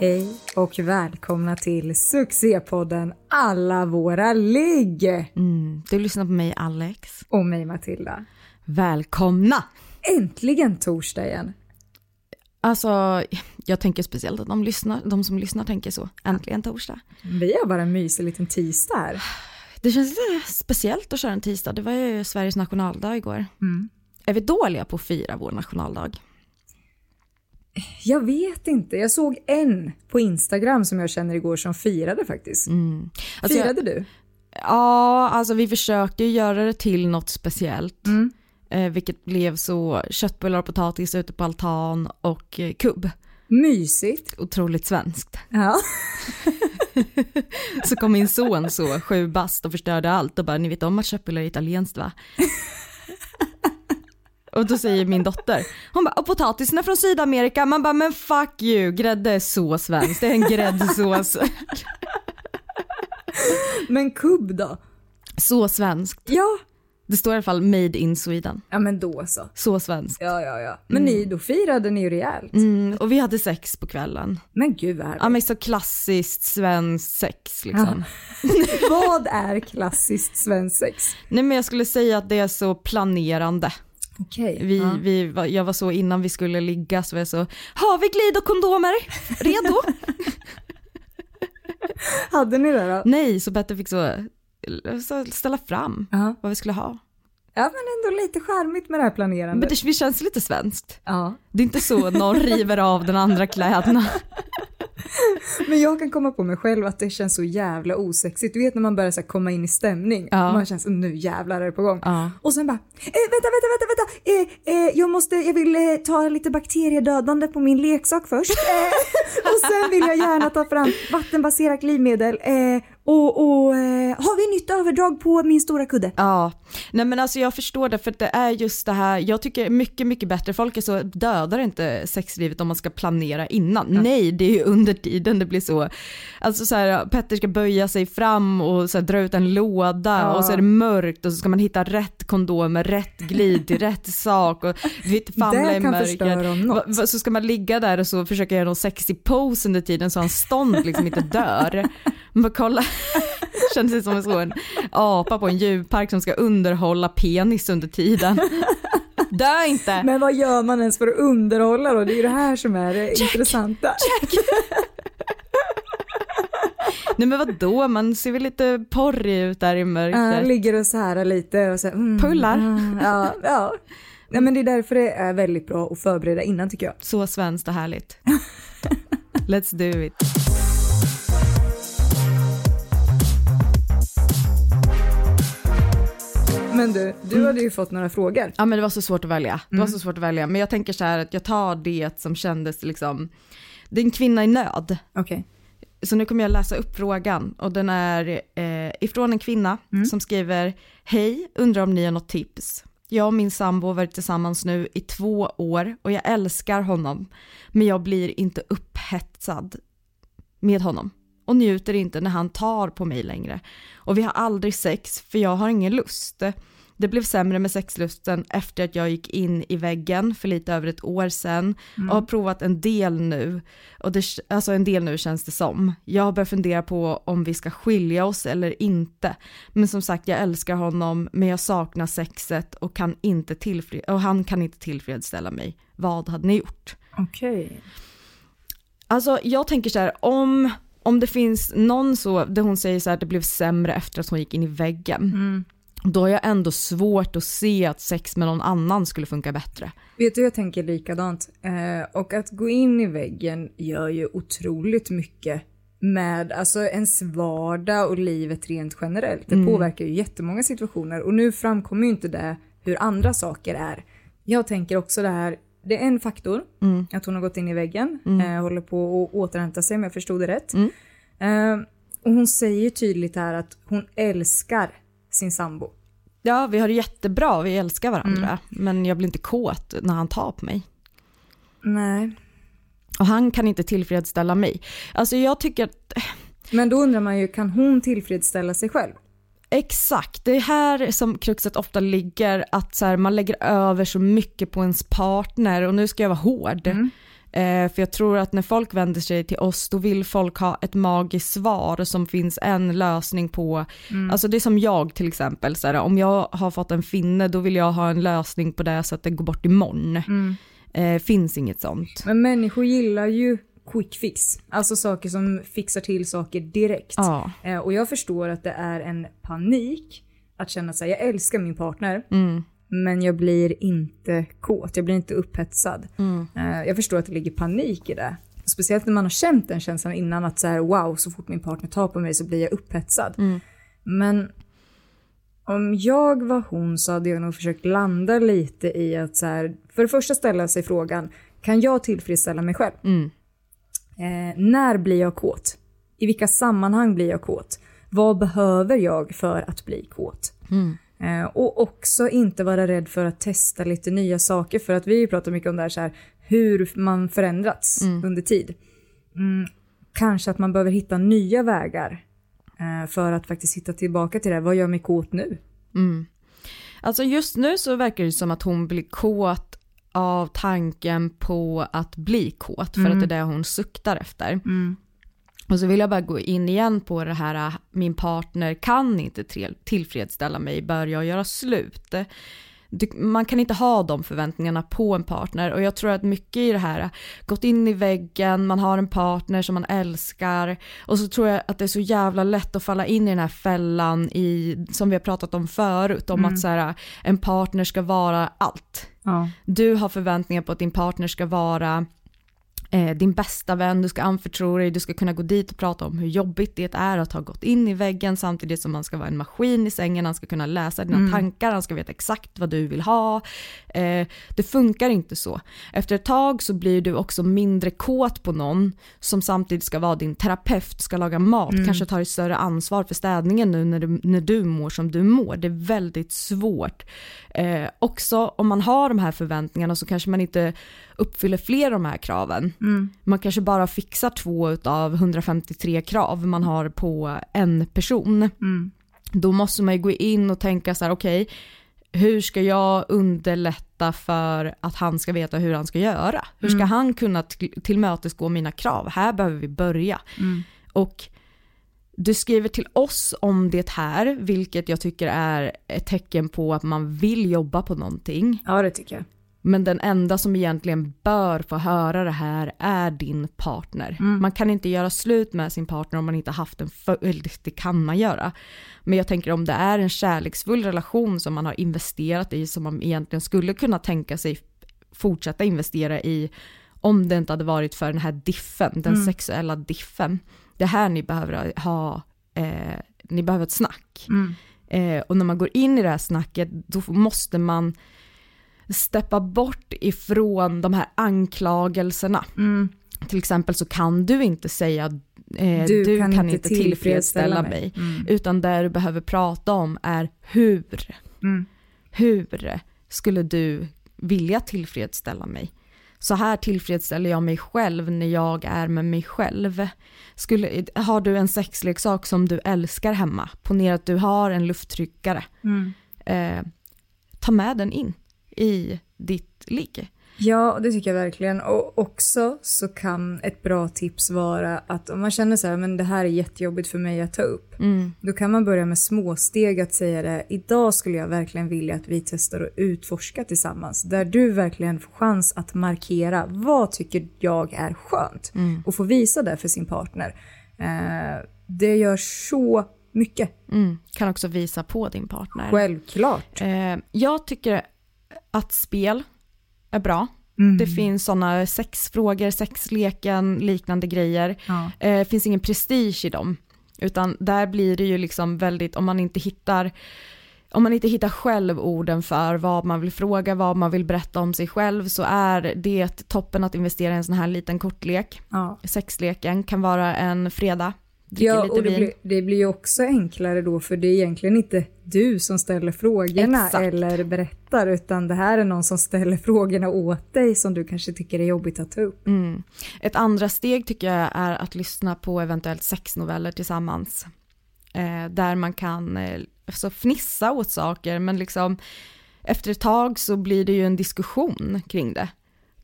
Hej och välkomna till succépodden Alla våra ligg! Mm, du lyssnar på mig Alex. Och mig Matilda. Välkomna! Äntligen torsdag igen. Alltså, jag tänker speciellt att de, lyssnar, de som lyssnar tänker så. Äntligen torsdag. Vi har bara en mysig liten tisdag här. Det känns lite speciellt att köra en tisdag. Det var ju Sveriges nationaldag igår. Mm. Är vi dåliga på att fira vår nationaldag? Jag vet inte. Jag såg en på Instagram som jag känner igår som firade faktiskt. Mm. Alltså, Firade du? Ja, alltså vi försökte göra det till något speciellt. Mm. Eh, vilket blev så köttbullar och potatis ute på altan och eh, kubb. Mysigt. Otroligt svenskt. Ja. Så kom min son så, sju bast och förstörde allt och bara, ni vet om att köttbullar är italienskt va? Och då säger min dotter, hon bara, och potatisen är från Sydamerika. Man bara, men fuck you, grädde är så svenskt, det är en gräddsås. Men kubb då? Så svenskt. Ja. Det står i alla fall made in Sweden. Ja men då så. Så svenskt. Ja ja ja. Men ni, då firade ni ju rejält. Mm, och vi hade sex på kvällen. Men gud vad härligt. Ja men så klassiskt svenskt sex liksom. Vad är klassiskt svenskt sex? Nej men jag skulle säga att det är så planerande. Okej. Vi, ja. vi, jag var så innan vi skulle ligga så var jag så, har vi glid och kondomer? Redo? Hade ni det då? Nej, så Petter fick så, så ställa fram Ja. vad vi skulle ha. Ja men ändå lite charmigt med det här planerandet. Men det, det känns lite svenskt. Ja. Det är inte så någon river av den andra kläderna. Men jag kan komma på mig själv att det känns så jävla osexigt. Du vet när man börjar så komma in i stämning. Ja. Man känns nu jävlar är det på gång. Ja. Och sen bara, eh, vänta, vänta, vänta, vänta. Eh, eh, jag måste, jag vill eh, ta lite bakteriedödande på min leksak först. Eh, och sen vill jag gärna ta fram vattenbaserat glidmedel. Eh, och och eh, har vi nytt överdrag på min stora kudde? Ja, nej men alltså jag förstår det för det är just det här, jag tycker mycket, mycket bättre, folk är så, dödar inte sexlivet om man ska planera innan. Nej, det är ju under tiden det blir så, alltså så här, Petter ska böja sig fram och så här, dra ut en låda Ja. och så är det mörkt och så ska man hitta rätt kondom med rätt glid till rätt sak och famla i mörker. Så ska man ligga där och så försöka göra någon sexy pose under tiden så han stånd liksom inte dör. Man bara kolla, känns det som en sån apa på en djurpark som ska underhålla penis under tiden. Dö inte! Men vad gör man ens för att underhålla då? Det är ju det här som är det intressanta. Nej men vadå, man ser väl lite porrig ut där i mörkret. ligger och så här lite och så mm, Pullar. mm, ja, ja. Nej, men det är därför det är väldigt bra att förbereda innan tycker jag. Så svenskt och härligt. Let's do it. Men du, du hade ju fått några frågor. Ja men det var så svårt att välja. Det var så svårt att välja. Men jag tänker så här att jag tar det som kändes liksom, det är en kvinna i nöd. Okej. Så nu kommer jag läsa upp frågan och den är eh, ifrån en kvinna som skriver Hej, undrar om ni har något tips. Jag och min sambo har varit tillsammans nu i två år och jag älskar honom. Men jag blir inte upphetsad med honom och njuter inte när han tar på mig längre. Och vi har aldrig sex för jag har ingen lust. Det blev sämre med sexlusten efter att jag gick in i väggen för lite över ett år sedan och har provat en del nu. Och det, alltså en del nu känns det som. Jag har börjat fundera på om vi ska skilja oss eller inte. Men som sagt, jag älskar honom men jag saknar sexet och, kan inte tillfred- och han kan inte tillfredsställa mig. Vad hade ni gjort? Okej. Alltså jag tänker så här, om, om det finns någon så, där hon säger så här att det blev sämre efter att hon gick in i väggen. Då har jag ändå svårt att se att sex med någon annan skulle funka bättre. Vet du, jag tänker likadant. Eh, och att gå in i väggen gör ju otroligt mycket med alltså ens vardag och livet rent generellt. Det påverkar ju jättemånga situationer och nu framkommer ju inte det hur andra saker är. Jag tänker också det här, det är en faktor, Mm. att hon har gått in i väggen, eh, håller på att återhämta sig om jag förstod det rätt. Eh, och hon säger tydligt här att hon älskar sin sambo. Ja, vi har det jättebra, vi älskar varandra. Mm. Men jag blir inte kåt när han tar på mig. Nej. Och han kan inte tillfredsställa mig. Alltså jag tycker att, Men då undrar man ju, kan hon tillfredsställa sig själv? exakt, det är här som kruxet ofta ligger, att så här, man lägger över så mycket på ens partner och nu ska jag vara hård. Eh, för jag tror att när folk vänder sig till oss då vill folk ha ett magiskt svar som finns en lösning på. Alltså det är som jag till exempel, så här, om jag har fått en finne då vill jag ha en lösning på det så att det går bort imorgon. Eh, finns inget sånt. Men människor gillar ju quick fix. Alltså saker som fixar till saker direkt. Ja. Eh, och jag förstår att det är en panik att känna sig jag älskar min partner. Men jag blir inte kåt, jag blir inte upphetsad. Eh, jag förstår att det ligger panik i det. Speciellt när man har känt den känslan innan att så här, wow, så fort min partner tar på mig så blir jag upphetsad. Men om jag var hon så hade jag nog försökt landa lite i att så här, för det första ställa sig frågan, kan jag tillfredsställa mig själv? Eh, när blir jag kåt? I vilka sammanhang blir jag kåt? Vad behöver jag för att bli kåt? Eh, och också inte vara rädd för att testa lite nya saker. För att vi pratar mycket om det här, så här hur man förändrats under tid. Mm, kanske att man behöver hitta nya vägar eh, för att faktiskt hitta tillbaka till det här. Vad gör mig kåt nu? Alltså just nu så verkar det som att hon blir kåt av tanken på att bli kåt för att det är det hon suktar efter. Och så vill jag bara gå in igen på det här, min partner kan inte till- tillfredsställa mig, bör jag göra slut? Man kan inte ha de förväntningarna på en partner och jag tror att mycket i det här, gått in i väggen, man har en partner som man älskar och så tror jag att det är så jävla lätt att falla in i den här fällan i, som vi har pratat om förut, om att så här, en partner ska vara allt. Ja. Du har förväntningar på att din partner ska vara eh, din bästa vän, du ska anförtro dig, du ska kunna gå dit och prata om hur jobbigt det är att ha gått in i väggen samtidigt som man ska vara en maskin i sängen, han ska kunna läsa dina tankar, han ska veta exakt vad du vill ha. Eh, det funkar inte så. Efter ett tag så blir du också mindre kåt på någon som samtidigt ska vara din terapeut, ska laga mat, kanske tar ett större ansvar för städningen nu när du, när du mår som du mår. Det är väldigt svårt. Eh, också om man har de här förväntningarna så kanske man inte uppfyller fler av de här kraven. Man kanske bara fixar två av 153 krav man har på en person. Då måste man ju gå in och tänka så här, okej, hur ska jag underlätta för att han ska veta hur han ska göra? Hur ska han kunna till- tillmötesgå mina krav? Här behöver vi börja. Och du skriver till oss om det här, vilket jag tycker är ett tecken på att man vill jobba på någonting. ja, det tycker jag. Men den enda som egentligen bör få höra det här är din partner. Man kan inte göra slut med sin partner om man inte haft en eller det kan man göra. Men jag tänker om det är en kärleksfull relation som man har investerat i som man egentligen skulle kunna tänka sig fortsätta investera i om det inte hade varit för den här diffen, den sexuella diffen. Det här ni behöver ha, eh, ni behöver ett snack. Eh, och när man går in i det här snacket då måste man steppa bort ifrån de här anklagelserna. Till exempel så kan du inte säga eh, Du du, kan inte tillfredsställa mig. mig. Utan det du behöver prata om är hur. Hur skulle du vilja tillfredsställa mig? Så här tillfredsställer jag mig själv när jag är med mig själv. Skulle, har du en sexleksak som du älskar hemma, ponera att du har en lufttryckare. Eh, ta med den in i ditt ligg. Ja, det tycker jag verkligen. Och också så kan ett bra tips vara att om man känner så här, men det här är jättejobbigt för mig att ta upp. Då kan man börja med småsteg att säga det. Idag skulle jag verkligen vilja att vi testar att utforska tillsammans. Där du verkligen får chans att markera vad tycker jag är skönt. Och få visa det för sin partner. Eh, det gör så mycket. Mm. Kan också visa på din partner. Självklart. Eh, jag tycker att spel är bra. Det finns sådana sexfrågor, sexleken, liknande grejer. Ja. Eh, Det finns ingen prestige i dem. Utan där blir det ju liksom väldigt, om man inte hittar om man inte hittar själv orden för vad man vill fråga, vad man vill berätta om sig själv så är det toppen att investera i en sån här liten kortlek. Ja. Sexleken kan vara en fredag, Ja, och det blir, det blir ju också enklare då för det är egentligen inte du som ställer frågorna Exakt. eller berättar utan det här är någon som ställer frågorna åt dig som du kanske tycker är jobbigt att ta upp. Mm. Ett andra steg tycker jag är att lyssna på eventuellt sexnoveller tillsammans. Eh, där man kan eh, alltså fnissa åt saker men liksom efter ett tag så blir det ju en diskussion kring det.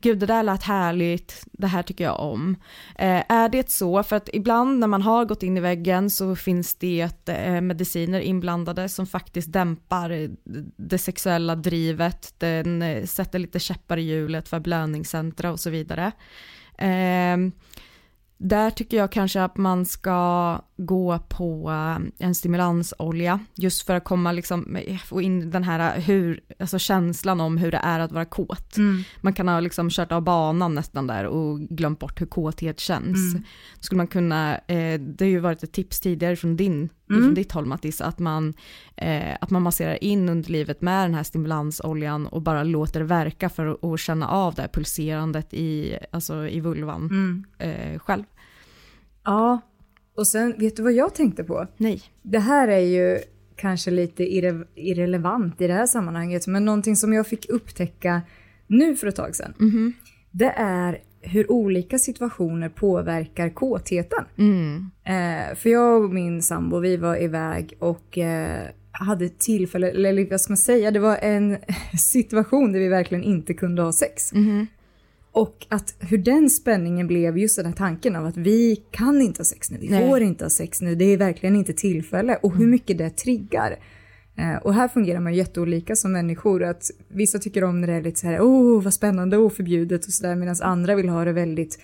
Gud det där lät härligt, det här tycker jag om. Eh, är det så, för att ibland när man har gått in i väggen så finns det eh, mediciner inblandade som faktiskt dämpar eh, det sexuella drivet, den eh, sätter lite käppar i hjulet för blödningscentra och så vidare. Eh, där tycker jag kanske att man ska gå på eh, en stimulansolja just för att komma liksom, få in den här hur, alltså känslan om hur det är att vara kåt. Man kan ha liksom kört av banan nästan där och glömt bort hur kåthet känns. Då skulle man kunna, eh, det har ju varit ett tips tidigare från, din, från ditt håll Mattis, att man, eh, att man masserar in underlivet med den här stimulansoljan och bara låter det verka för att, känna av det här pulserandet i, alltså i vulvan eh, själv. Ja, och sen vet du vad jag tänkte på? Nej. Det här är ju kanske lite irre irrelevant i det här sammanhanget, men någonting som jag fick upptäcka nu för ett tag sedan. Det är hur olika situationer påverkar kåtheten. Eh, för jag och min sambo, vi var iväg och eh, hade tillfälle, eller vad ska man säga, det var en situation där vi verkligen inte kunde ha sex. Och att hur den spänningen blev just den här tanken av att vi kan inte ha sex nu, vi Nej. får inte ha sex nu, det är verkligen inte tillfälle och hur mycket det triggar. Eh, och här fungerar man jätteolika som människor, att vissa tycker om när det är lite så här, oh vad spännande och förbjudet och sådär, medan andra vill ha det väldigt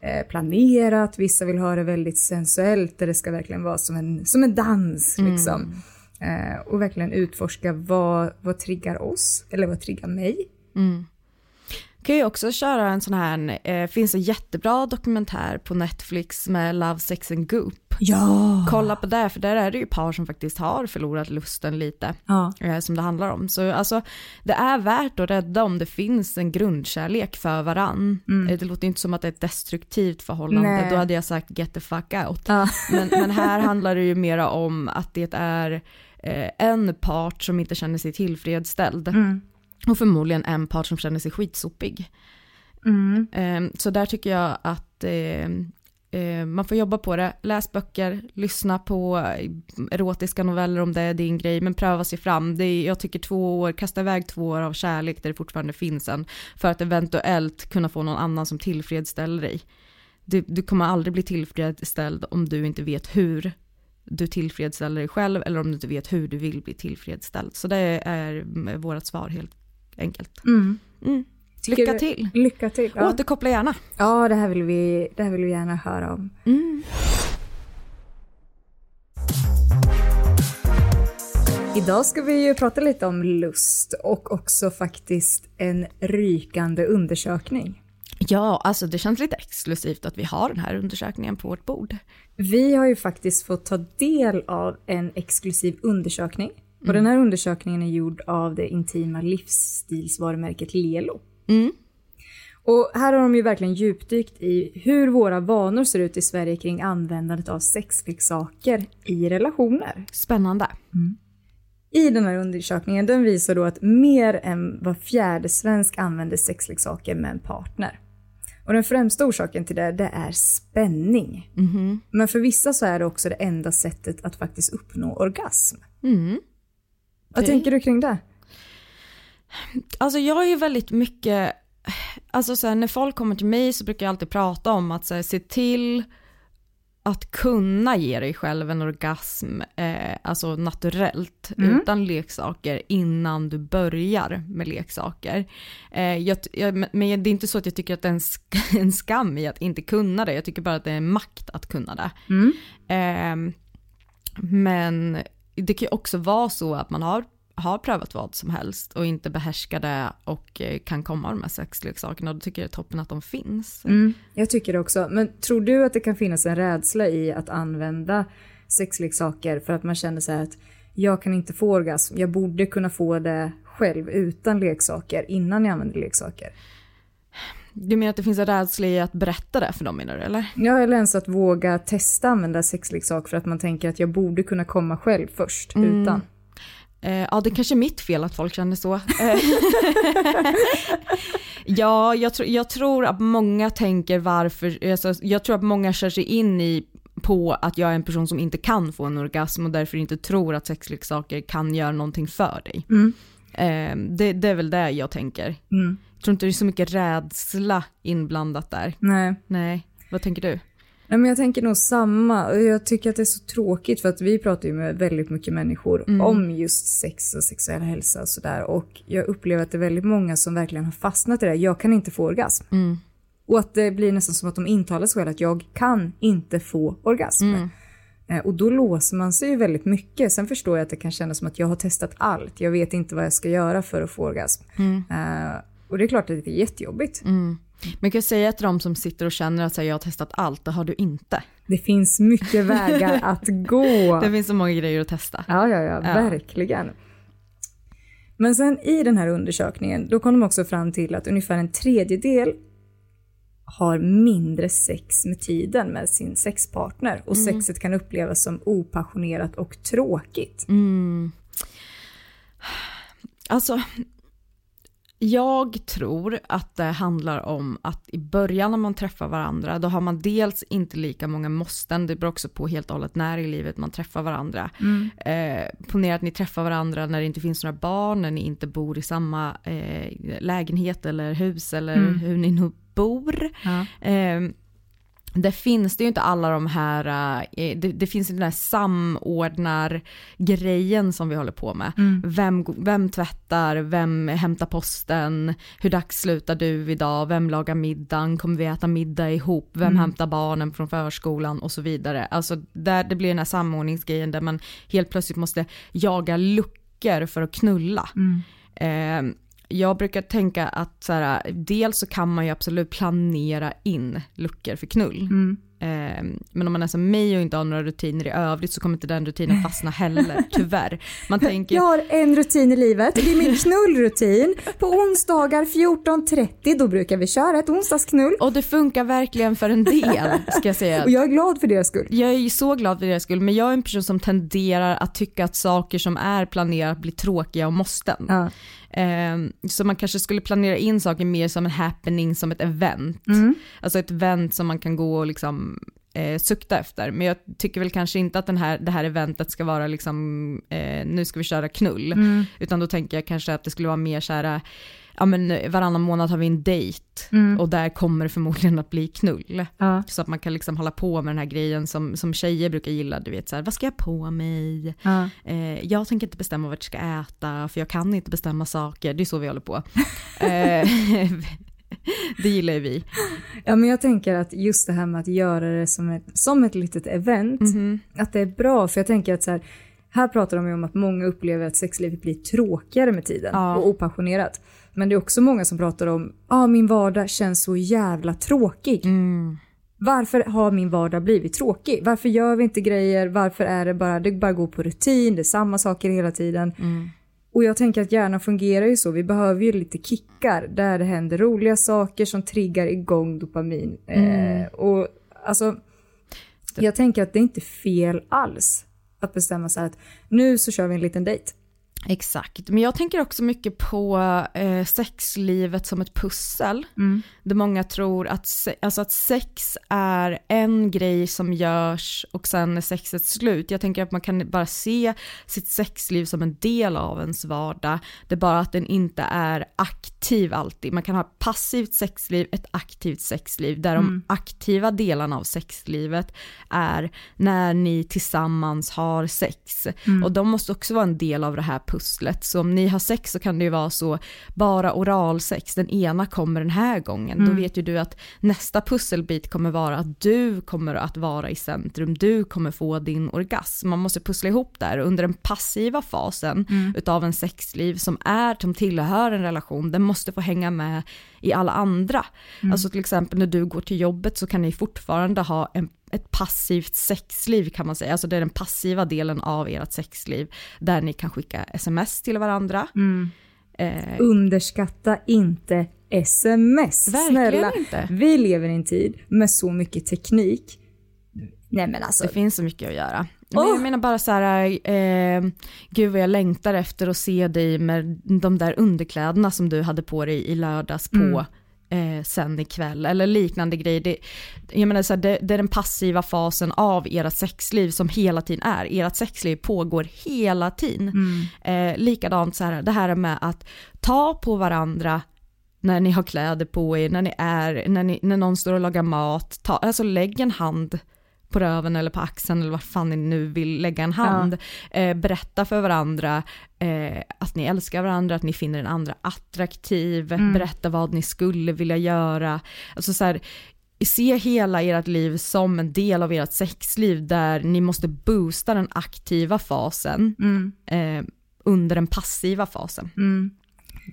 eh, planerat, vissa vill ha det väldigt sensuellt, där det ska verkligen vara som en, som en dans liksom. Eh, och verkligen utforska vad, vad triggar oss, eller vad triggar mig. Kan ju också köra en sån här, eh, finns en jättebra dokumentär på Netflix med Love, Sex and Goop. Ja! Kolla på det, för där är det ju par som faktiskt har förlorat lusten lite, Ja. eh, som det handlar om. Så alltså, det är värt att rädda om det finns en grundkärlek för varann. Eh, Det låter inte som att det är ett destruktivt förhållande, Nej. då hade jag sagt get the fuck out. Ja. Men, men här handlar det ju mera om att det är eh, en part som inte känner sig tillfredsställd. Och förmodligen en part som känner sig skitsopig. Eh, så där tycker jag att eh, eh, man får jobba på det. Läs böcker, lyssna på erotiska noveller om det är din grej, men pröva sig fram. Det är, jag tycker två år, kasta iväg två år av kärlek där det fortfarande finns en, för att eventuellt kunna få någon annan som tillfredsställer dig. Du, du kommer aldrig bli tillfredsställd om du inte vet hur du tillfredsställer dig själv eller om du inte vet hur du vill bli tillfredsställd. Så det är mm, vårt svar helt enkelt. Mm. Tycker Lycka till! Lycka till. Ja. Återkoppla gärna. Ja, det här vill vi, det här vill vi gärna höra om. Idag ska vi ju prata lite om lust och också faktiskt en rykande undersökning. Ja, alltså det känns lite exklusivt att vi har den här undersökningen på vårt bord. Vi har ju faktiskt fått ta del av en exklusiv undersökning. Och den här undersökningen är gjord av det intima livsstilsvarumärket Lelo. Och här har de ju verkligen djupdykt i hur våra vanor ser ut i Sverige kring användandet av sexleksaker i relationer. Spännande. I den här undersökningen, den visar då att mer än var fjärde svensk använder sexleksaker med en partner. Och den främsta orsaken till det, det är spänning. Men för vissa så är det också det enda sättet att faktiskt uppnå orgasm. Vad tänker du kring det? Alltså jag är ju väldigt mycket, alltså så här, när folk kommer till mig så brukar jag alltid prata om att så här, se till att kunna ge dig själv en orgasm, eh, alltså naturellt, utan leksaker innan du börjar med leksaker. Eh, jag, jag, men- det är inte så att jag tycker att det är en, sk- en skam i att inte kunna det, jag tycker bara att det är en makt att kunna det. Eh, men det kan ju också vara så att man har, har prövat vad som helst och inte behärskar det och eh, kan komma de här sexleksakerna och då tycker jag det är toppen att de finns. Mm, jag tycker det också. Men tror du att det kan finnas en rädsla i att använda sexleksaker för att man känner så här att jag kan inte få orgasm, jag borde kunna få det själv utan leksaker innan jag använder leksaker. Du menar att det finns en rädsla i att berätta det för dem menar du eller? Ja, eller ens att våga testa använda sexleksak för att man tänker att jag borde kunna komma själv först utan. Eh, ja, det kanske är mitt fel att folk känner så. Eh, ja, jag, tr jag tror att många tänker varför, alltså, jag tror att många kör sig in i på att jag är en person som inte kan få en orgasm och därför inte tror att sexleksaker kan göra någonting för dig. Eh, det, det är väl det jag tänker. Mm. Jag tror inte det är så mycket rädsla inblandat där. Nej. Nej, vad tänker du? Nej, men jag tänker nog samma. Jag tycker att det är så tråkigt för att vi pratar ju med väldigt mycket människor om just sex och sexuell hälsa och sådär. Och jag upplever att det är väldigt många som verkligen har fastnat i det. Jag kan inte få orgasm. Och att det blir nästan som att de intalar sig själva att jag kan inte få orgasm. Eh, Och då låser man sig ju väldigt mycket. Sen förstår jag att det kan kännas som att jag har testat allt. Jag vet inte vad jag ska göra för att få orgasm. Eh, och det är klart att det är jättejobbigt. Men kan jag säga till de som sitter och känner att här, jag har testat allt, det har du inte. Det finns mycket vägar att gå. Det finns så många grejer att testa. Ja, ja, ja, verkligen. Men sen i den här undersökningen, då kom de också fram till att ungefär en tredjedel har mindre sex med tiden med sin sexpartner och sexet kan upplevas som opassionerat och tråkigt. Alltså, jag tror att det handlar om att i början när man träffar varandra, då har man dels inte lika många måsten, det beror också på helt och hållet när i livet man träffar varandra. Eh, ponera att ni träffar varandra när det inte finns några barn, när ni inte bor i samma eh, lägenhet eller hus eller hur ni nu bor. Eh, där finns det ju inte alla de här, eh, det, det finns inte den här samordnar-grejen som vi håller på med. Vem, vem tvättar, vem hämtar posten, hur dags slutar du idag, vem lagar middagen, kommer vi äta middag ihop, vem hämtar barnen från förskolan och så vidare. Alltså där det blir den här samordningsgrejen där man helt plötsligt måste jaga luckor för att knulla. Eh, jag brukar tänka att så här, dels så kan man ju absolut planera in luckor för knull. Eh, men om man är som mig och inte har några rutiner i övrigt så kommer inte den rutinen fastna heller, tyvärr. Man tänker, Jag har en rutin i livet, det är min knullrutin. På onsdagar 14.30 då brukar vi köra ett onsdagsknull. och det funkar verkligen för en del, ska jag säga. Och jag är glad för deras skull. Jag är så glad för deras skull, men jag är en person som tenderar att tycka att saker som är planerat blir tråkiga och måsten. Ja. Eh, så man kanske skulle planera in saker mer som en happening, som ett event. Alltså ett event som man kan gå och liksom eh, sukta efter. Men jag tycker väl kanske inte att den här, det här eventet ska vara liksom, eh, nu ska vi köra knull. Utan då tänker jag kanske att det skulle vara mer så här, ja men varannan månad har vi en dejt och där kommer det förmodligen att bli knull. Ja. Så att man kan liksom hålla på med den här grejen som, som tjejer brukar gilla, du vet så här, vad ska jag på mig? Ja. Eh, jag tänker inte bestämma vad jag ska äta, för jag kan inte bestämma saker, det är så vi håller på. eh, det gillar ju vi. Ja, men jag tänker att just det här med att göra det som ett, som ett litet event, Mhm. att det är bra. För jag tänker att så här, här pratar de ju om att många upplever att sexlivet blir tråkigare med tiden Ja. och opassionerat. Men det är också många som pratar om, ah, min vardag känns så jävla tråkig. Mm. Varför har min vardag blivit tråkig? Varför gör vi inte grejer? Varför är det bara, det bara går på rutin, det är samma saker hela tiden. Mm. Och jag tänker att hjärnan fungerar ju så, vi behöver ju lite kickar där det händer roliga saker som triggar igång dopamin. Mm. Eh, och alltså, jag tänker att det är inte fel alls att bestämma sig att nu så kör vi en liten dejt. Exakt, men jag tänker också mycket på eh, sexlivet som ett pussel. Där många tror att, se- alltså att sex är en grej som görs och sen är sexet slut. Jag tänker att man kan bara se sitt sexliv som en del av ens vardag. Det är bara att den inte är aktiv alltid. Man kan ha ett passivt sexliv, ett aktivt sexliv. Där de aktiva delarna av sexlivet är när ni tillsammans har sex. Och de måste också vara en del av det här pusslet. Så om ni har sex så kan det ju vara så, bara oralsex, den ena kommer den här gången. Då vet ju du att nästa pusselbit kommer vara att du kommer att vara i centrum, du kommer få din orgasm. Man måste pussla ihop där under den passiva fasen utav en sexliv som är, som tillhör en relation, den måste få hänga med i alla andra. Alltså till exempel när du går till jobbet så kan ni fortfarande ha en ett passivt sexliv kan man säga, alltså det är den passiva delen av ert sexliv där ni kan skicka sms till varandra. Eh, Underskatta inte sms. Verkligen Snälla. inte. Vi lever i en tid med så mycket teknik. Nej men alltså. Det finns så mycket att göra. Men jag menar bara så här, eh, gud vad jag längtar efter att se dig med de där underkläderna som du hade på dig i lördags på eh, sen ikväll eller liknande grejer. Det, jag menar så här, det, det är den passiva fasen av ert sexliv som hela tiden är. Ert sexliv pågår hela tiden. Eh, likadant så här, det här med att ta på varandra när ni har kläder på er, när ni är, när, ni, när någon står och lagar mat, ta, alltså lägg en hand på röven eller på axeln eller vart fan ni nu vill lägga en hand. Eh, berätta för varandra eh, att ni älskar varandra, att ni finner den andra attraktiv, berätta vad ni skulle vilja göra. Alltså så här, se hela ert liv som en del av ert sexliv där ni måste boosta den aktiva fasen eh, under den passiva fasen.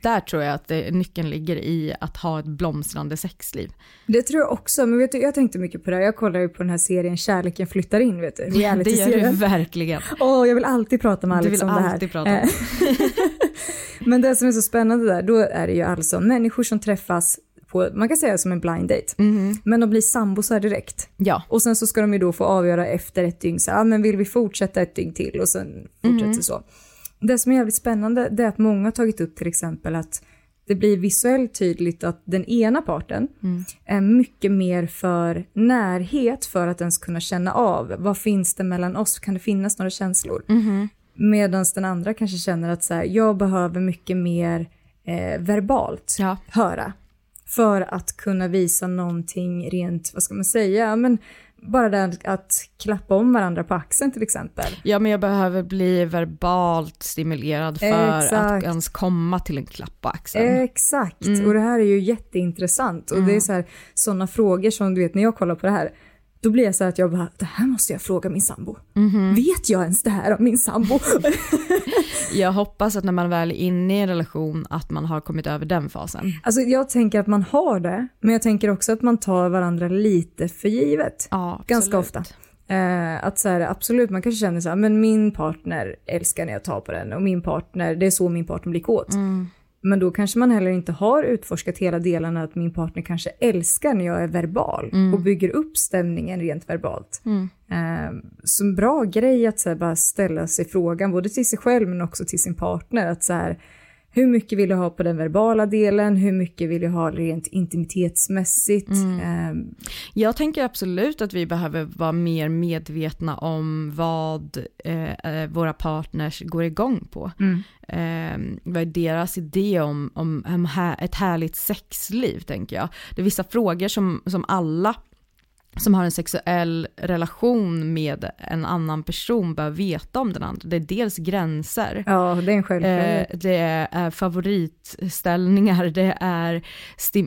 Där tror jag att nyckeln ligger i att ha ett blomstrande sexliv. Det tror jag också, men vet du, jag tänkte mycket på det här. Jag kollar ju på den här serien Kärleken flyttar in, vet du. Det gör du verkligen. Åh, jag vill alltid prata med Du Alex vill om det här. alltid prata Eh, Men det som är så spännande där, då är det ju alltså människor som träffas på, man kan säga som en blind date, Mhm. men de blir sambosar direkt. Ja. Och sen så ska de ju då få avgöra efter ett dygn, så ah, men vill vi fortsätta ett dygn till och sen fortsätter Mhm. så. Det som är jävligt spännande det är att många har tagit upp till exempel att det blir visuellt tydligt att den ena parten Mm. är mycket mer för närhet för att ens kunna känna av vad finns det mellan oss, kan det finnas några känslor? Mhm. Medan den andra kanske känner att så här, jag behöver mycket mer eh, verbalt Ja. höra för att kunna visa någonting rent, vad ska man säga, men bara det att klappa om varandra på axeln till exempel. ja, men jag behöver bli verbalt stimulerad för att Exakt. ens komma till en klapp på axeln. Exakt, och det här är ju jätteintressant och det är så här, sådana frågor som du vet när jag kollar på det här, då blir jag så att jag bara, det här måste jag fråga min sambo. Vet jag ens det här om min sambo? Jag hoppas att när man väl är inne i en relation att man har kommit över den fasen. alltså jag tänker att man har det, men jag tänker också att man tar varandra lite för givet. Ja, Ganska ofta. Eh, att så här, absolut, man kanske känner så här, men min partner älskar när jag tar på den och min partner, det är så min partner blir kåt. Mm. Men då kanske man heller inte har utforskat hela delarna att min partner kanske älskar när jag är verbal Mm. och bygger upp stämningen rent verbalt. Eh, så en bra grej att så här, bara ställa sig frågan, både till sig själv men också till sin partner, att så här, hur mycket vill du ha på den verbala delen? Hur mycket vill du ha rent intimitetsmässigt? Mm. Eh, Jag tänker absolut att vi behöver vara mer medvetna om vad eh, eh, våra partners går igång på. Eh, vad är deras idé om, om, om här, ett härligt sexliv, tänker jag. Det är vissa frågor som, som alla som har en sexuell relation med en annan person bör veta om den andra. Det är dels gränser, ja, det är. Eh, det är favoritställningar, det är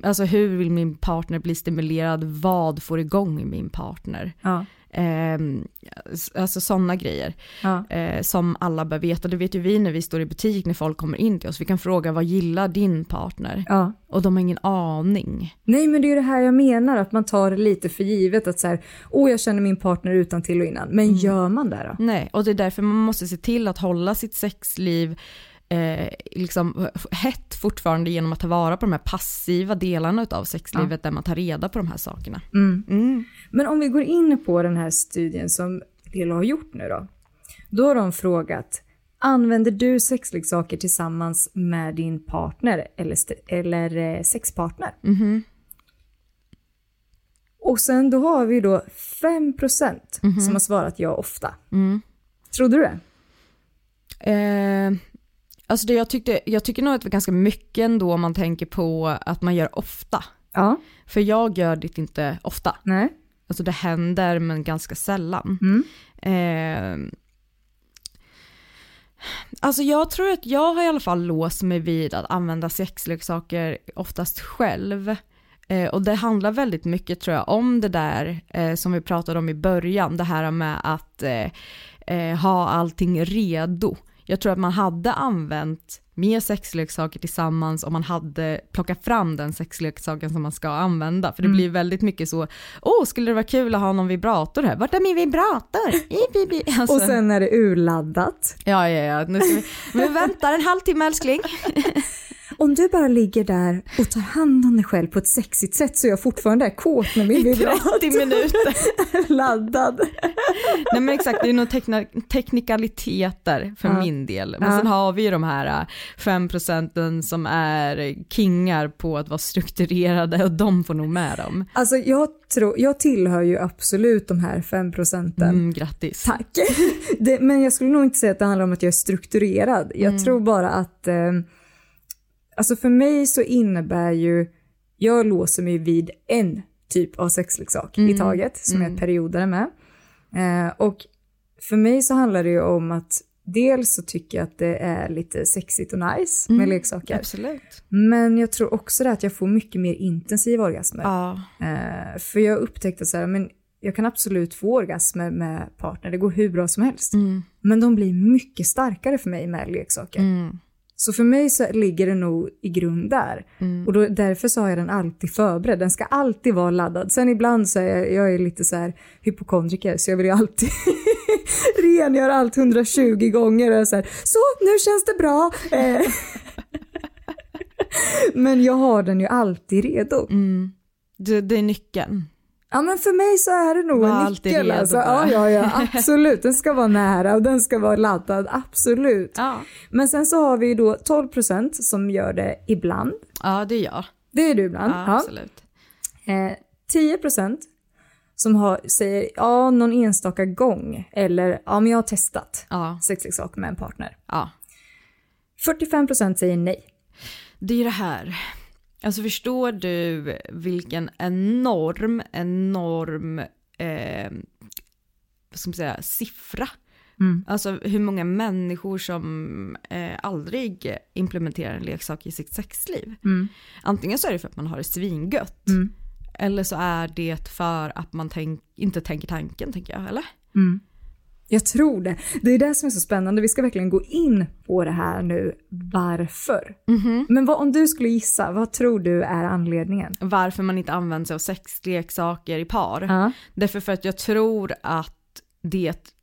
alltså hur vill min partner bli stimulerad, vad får igång min partner. ja. Eh, alltså sådana grejer Ja. eh, som alla bör veta. Det vet ju vi när vi står i butik när folk kommer in till oss. Vi kan fråga vad gillar din partner? Ja. Och de har ingen aning. Nej men det är ju det här jag menar, att man tar det lite för givet att så här, åh jag känner min partner utan till och innan. Men gör man det då? Nej, och det är därför man måste se till att hålla sitt sexliv eh, liksom hett fortfarande genom att ta vara på de här passiva delarna av sexlivet där man tar reda på de här sakerna. Mm. Men om vi går in på den här studien som Lilo har gjort nu då. Då har de frågat, använder du sexleksaker tillsammans med din partner eller, eller eh, sexpartner? Och sen då har vi då 5% som har svarat ja ofta. Trodde du det? Eh, alltså det jag, tyckte, jag tycker nog att det var ganska mycket ändå om man tänker på att man gör ofta. Ja. För jag gör det inte ofta. Nej. Alltså det händer men ganska sällan. Eh, alltså jag tror att jag har i alla fall låst mig vid att använda sexleksaker oftast själv. Eh, och det handlar väldigt mycket tror jag om det där eh, som vi pratade om i början, det här med att eh, eh, ha allting redo. Jag tror att man hade använt mer sexleksaker tillsammans om man hade plockat fram den sexleksaken som man ska använda. För det Mm. blir väldigt mycket så, åh skulle det vara kul att ha någon vibrator här? Vart är min vibrator? I. Alltså, Och sen är det urladdat. Ja, ja, ja. Nu vi, vi väntar en halvtimme älskling. Om du bara ligger där och tar hand om dig själv på ett sexigt sätt så är jag fortfarande är kåt med min vibrator 30 minuter. laddad. Nej men exakt, det är nog teknikaliteter för Ja. min del. Men Ja. sen har vi ju de här äh, 5 procenten som är kingar på att vara strukturerade och de får nog med dem. Alltså jag, tror, jag tillhör ju absolut de här fem procenten. Mm, grattis. Tack. Det, men jag skulle nog inte säga att det handlar om att jag är strukturerad. Jag Mm. tror bara att, eh, alltså för mig så innebär ju, jag låser mig vid en typ av sexleksak Mm. i taget som jag periodare med. Eh, och för mig så handlar det ju om att dels så tycker jag att det är lite sexigt och nice Mm. med leksaker. Absolut. Men jag tror också det att jag får mycket mer intensiva orgasmer. Ja. Eh, för jag upptäckte så här, men jag kan absolut få orgasmer med partner, det går hur bra som helst. Mm. Men de blir mycket starkare för mig med leksaker. Mm. Så för mig så ligger det nog i grund där. Mm. Och då, därför så har jag den alltid förberedd. Den ska alltid vara laddad. Sen ibland så är jag, jag är lite så här hypokondriker så jag vill ju alltid rengöra allt 120 gånger. Och så, här, så nu känns det bra. Eh. Men jag har den ju alltid redo. Mm. Det, det är nyckeln. Ja men för mig så är det nog Var en nyckel. Alltså. Ja, ja, ja, absolut. Den ska vara nära och den ska vara laddad, absolut. Ja. Men sen så har vi ju då 12% som gör det ibland. ja, det är jag. Det är du ibland. Ja, Ja. absolut. Eh, 10% som har, säger ja, någon enstaka gång eller ja, men jag har testat Ja, sexleksak med en partner. ja. 45% säger nej. Det är ju det här. Alltså förstår du vilken enorm, enorm, eh, vad ska man säga, siffra. Mm. Alltså hur många människor som eh, aldrig implementerar en leksak i sitt sexliv. Mm. Antingen så är det för att man har det svingött. Mm. Eller så är det för att man tänk, inte tänker tanken, tänker jag. Eller? Jag tror det. Det är det som är så spännande. Vi ska verkligen gå in på det här nu. Varför? Men vad, om du skulle gissa, vad tror du är anledningen? Varför man inte använder sig av sexleksaker i par. Ja. Därför för att jag tror att det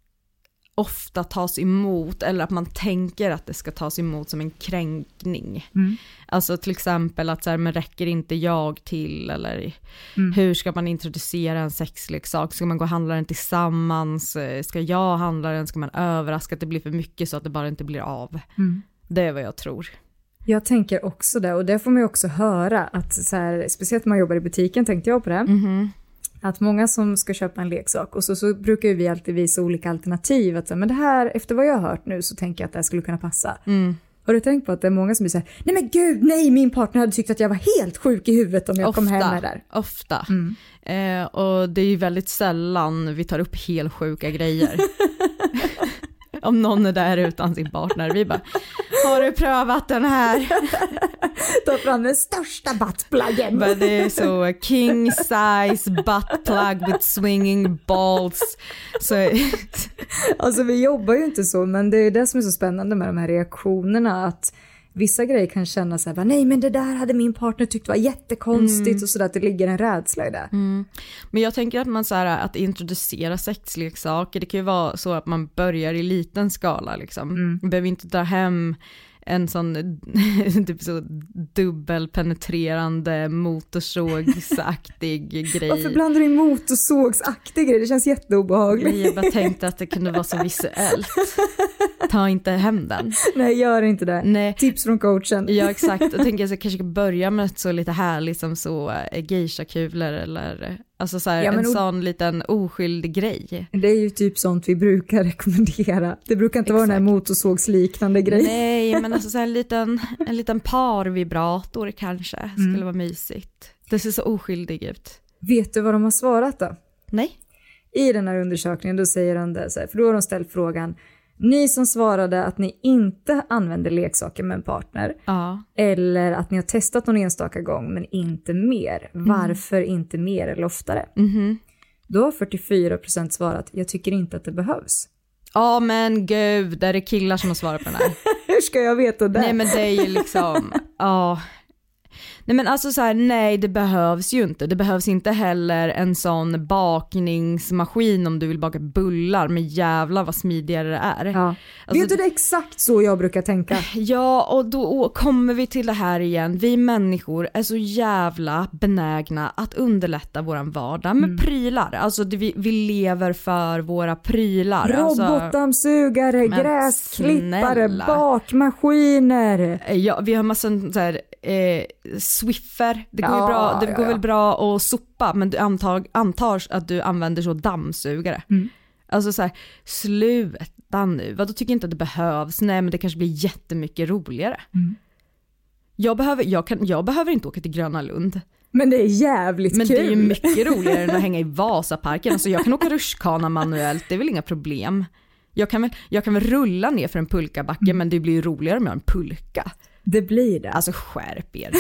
ofta tas emot eller att man tänker att det ska tas emot som en kränkning. Mm. Alltså till exempel att så här, men räcker inte jag till eller Mm. hur ska man introducera en sexleksak? Ska man gå och handla den tillsammans? Eh, Ska jag handla den? Ska man överraska att det blir för mycket så att det bara inte blir av? Mm. Det är vad jag tror. Jag tänker också det och det får man ju också höra att så här, speciellt när man jobbar i butiken tänkte jag på det. Mhm. Att många som ska köpa en leksak och så, så brukar vi alltid visa olika alternativ. Att men det här, efter vad jag har hört nu så tänker jag att det här skulle kunna passa. Mm. Har du tänkt på att det är många som blir såhär, nej men gud, nej min partner hade tyckt att jag var helt sjuk i huvudet om jag kom hem med det där. Ofta. Mm. Eh, och det är ju väldigt sällan vi tar upp helt sjuka grejer. Om någon är där utan sin partner, vi bara, har du prövat den här? Ta fram den största buttpluggen. Men det är så king size butt plug with swinging balls. Så, Alltså vi jobbar ju inte så, men det är det som är så spännande med de här reaktionerna. Att vissa grejer kan kännas så här, nej men det där hade min partner tyckt var jättekonstigt och sådär, att det ligger en rädsla i det. men jag tänker att man så här, att introducera sexleksaker, det kan ju vara så att man börjar i liten skala liksom. Man behöver inte dra hem en sån typ så dubbelpenetrerande motorsågsaktig grej. Varför blandar du in motorsågsaktig grej? Det känns jätteobehagligt. Jag bara tänkte att det kunde vara så visuellt. Ta inte hem den. Nej, gör inte det. Nej, Tips från coachen. ja exakt. Jag tänker att jag kanske ska börja med ett så lite härligt som så eh, geisha-kulor eller alltså så här, Ja, en sån liten oskyldig grej. Det är ju typ sånt vi brukar rekommendera. Det brukar inte vara den här Exakt. motorsågsliknande grejen. Nej, men alltså så här, en liten, en liten parvibrator kanske skulle Mm. vara mysigt. Det ser så oskyldig ut. Vet du vad de har svarat då? Nej? I den här undersökningen då säger de det så här, för då har de ställt frågan ni som svarade att ni inte använder leksaker med en partner Ja. eller att ni har testat någon enstaka gång men inte mer. Varför inte mer eller oftare? Mhm. Då har 44% svarat jag tycker inte att det behövs. Ja men gud, där är killar som har svarat på den här. Hur ska jag veta det? Nej men det är ju liksom, ja. Nej men alltså så här, nej det behövs ju inte. Det behövs inte heller en sån bakningsmaskin om du vill baka bullar, men jävlar vad smidigare det är. Ja. Alltså, det är exakt så jag brukar tänka. Ja, och då kommer vi till det här igen. Vi människor är så jävla benägna att underlätta våran vardag med prylar. Alltså det, vi, vi lever för våra prylar. Alltså, Robotdammsugare, Men gräsklippare, snälla. bakmaskiner. Ja, vi har massa så här, eh, Swiffer. Det går, Ja, bra, det ja, går ja. väl bra att sopa men du antar, antar att du använder så dammsugare. Mm. Alltså så här, sluta nu. Vadå tycker inte att det behövs? Nej men det kanske blir jättemycket roligare. Mm. Jag, behöver, jag, kan, jag behöver inte åka till Gröna Lund. Men det är jävligt Men kul. det är ju mycket roligare än att hänga i Vasaparken. Alltså jag kan åka rutschkana manuellt, det är väl inga problem. Jag kan väl, jag kan väl rulla ner för en pulkabacke Mm. men det blir ju roligare om jag har en pulka. Det blir det. Alltså skärp er.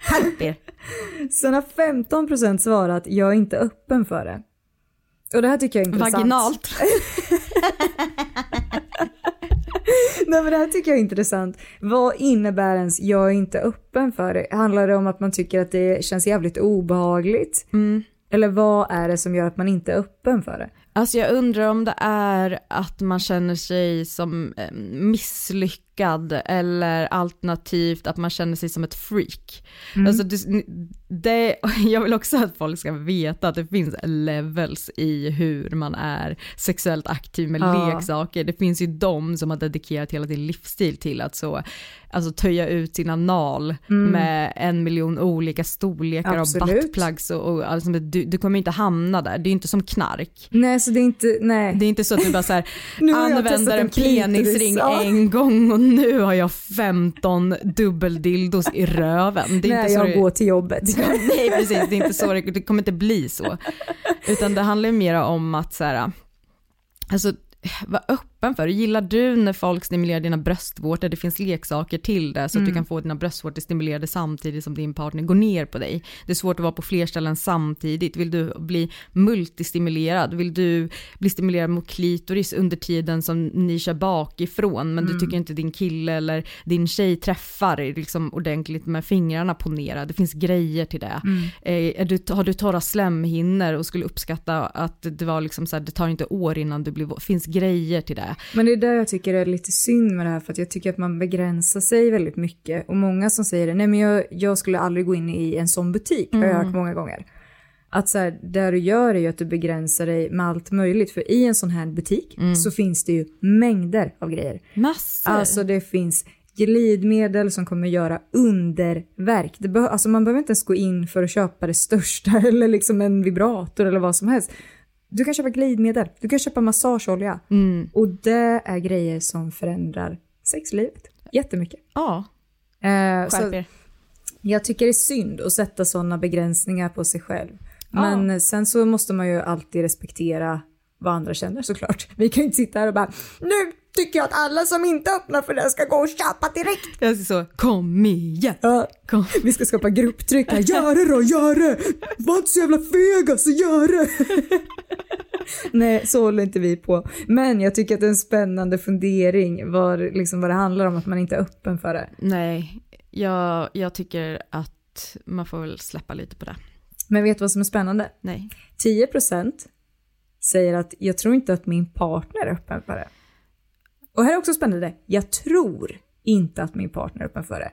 skärp er. Sen har 15% svarat jag är inte öppen för det. Och det här tycker jag är intressant. Vaginalt. Nej men det här tycker jag är intressant. Vad innebär ens jag är inte öppen för det? Handlar det om att man tycker att det känns jävligt obehagligt? Mm. Eller vad är det som gör att man inte är öppen för det? Alltså jag undrar om det är att man känner sig som eh, misslyckad eller alternativt att man känner sig som ett freak. Alltså det, det, jag vill också att folk ska veta att det finns levels i hur man är sexuellt aktiv med Ja. leksaker. Det finns ju de som har dedikerat hela sin livsstil till att så, alltså töja ut sina nal med en miljon olika storlekar Absolut. av buttplugs och, och alltså, du, du kommer inte hamna där. Det är inte som knark. Nej så det är inte, nej. Det är inte så att du bara så här, använder en en penisring en gång och nu har jag 15 dubbeldildos i röven. Det är när jag det, går till jobbet. Nej precis, det är inte så det, kommer inte bli så. Utan det handlar ju mer om att så här, alltså var öppen för det. Gillar du när folk stimulerar dina bröstvårtor, det finns leksaker till det så att du kan få dina bröstvårtor stimulerade samtidigt som din partner går ner på dig. Det är svårt att vara på fler ställen samtidigt. Vill du bli multistimulerad? Vill du bli stimulerad mot klitoris under tiden som ni kör bakifrån men du tycker inte din kille eller din tjej träffar liksom ordentligt med fingrarna på nera. Det finns grejer till det. Eh, är du, har du torra slemhinnor och skulle uppskatta att det var liksom så här, det tar inte år innan du blir, finns grejer till det. Men det är där jag tycker det är lite synd med det här för att jag tycker att man begränsar sig väldigt mycket. Och många som säger det, nej men jag, jag skulle aldrig gå in i en sån butik, har jag hört många gånger. Att så här, det du gör är ju att du begränsar dig med allt möjligt. För i en sån här butik så finns det ju mängder av grejer. Massor. Alltså det finns glidmedel som kommer göra underverk. Det alltså man behöver inte ens gå in för att köpa det största eller liksom en vibrator eller vad som helst. Du kan köpa glidmedel, du kan köpa massageolja. Och det är grejer som förändrar sexlivet jättemycket. ja, Eh, skärp så jag tycker det är synd att sätta sådana begränsningar på sig själv. Men sen så måste man ju alltid respektera vad andra känner såklart. Vi kan ju inte sitta här och bara nu tycker jag att alla som inte öppnar för det ska gå och köpa direkt. Jag är så, kom igen. Ja, Kom. vi ska skapa grupptryck här. Gör det då, gör det! Var inte så jävla fega så gör det! Nej, så håller inte vi på. Men jag tycker att det är en spännande fundering vad, liksom vad det handlar om, att man inte är öppen för det. Nej, jag, jag tycker att man får väl släppa lite på det. Men vet du vad som är spännande? Nej. 10% säger att jag tror inte att min partner är öppen för det. Och här är också spännande, jag tror inte att min partner är öppen för det.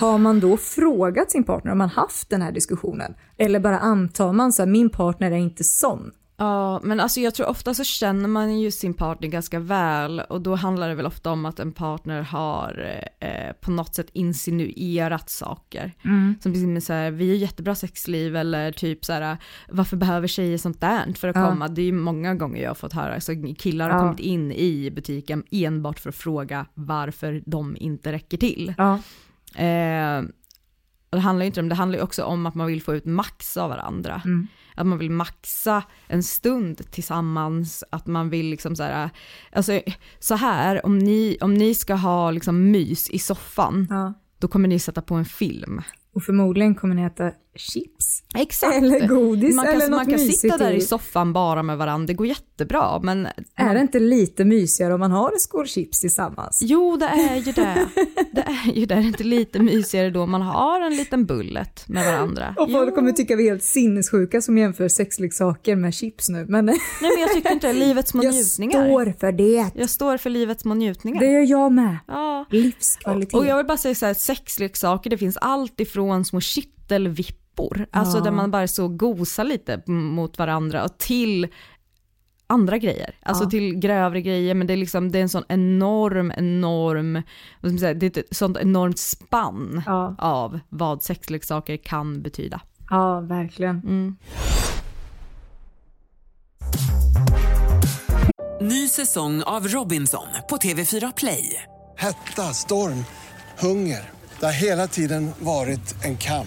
Har man då frågat sin partner, har man haft den här diskussionen? Eller bara antar man så här, min partner är inte sån? Ja, men alltså jag tror ofta så känner man ju sin partner ganska väl och då handlar det väl ofta om att en partner har eh, på något sätt insinuerat saker. Som till så här, vi har jättebra sexliv eller typ så här, varför behöver tjejer sånt där för att Ja. komma? Det är ju många gånger jag har fått höra, så killar har Ja. kommit in i butiken enbart för att fråga varför de inte räcker till. Ja. Eh, och det handlar ju inte om det, handlar ju också om att man vill få ut max av varandra. Att man vill maxa en stund tillsammans, att man vill liksom så här, alltså så här, om ni, om ni ska ha liksom mys i soffan, ja. då kommer ni sätta på en film. Och förmodligen kommer ni äta chips. Exakt. Eller godis man kan, eller något man kan sitta där i. soffan bara med varandra, det går jätte jättebra men... Är det inte lite mysigare om man har en skål chips tillsammans? Jo det är ju det. Det är ju det. Det är inte lite mysigare då man har en liten bullet med varandra. Och folk Jo. kommer tycka vi är helt sinnessjuka som jämför sexleksaker med chips nu. Men Nej men jag tycker inte det. livets små jag njutningar. står för det. Jag står för livets små njutningar. Det gör jag med. Ja. Livskvalitet. Och jag vill bara säga så här, sexleksaker, det finns allt ifrån små kittelvippor, alltså där man bara så gosar lite mot varandra och till andra grejer, alltså Ja. till grövre grejer, men det är liksom, det är en sån enorm, enorm, vad ska man säga, det är ett sånt enormt spann Ja. av vad sexleksaker kan betyda. Ja, verkligen. Ny säsong av Robinson på TV4 Play. Hetta, storm, hunger. Det har hela tiden varit en kamp.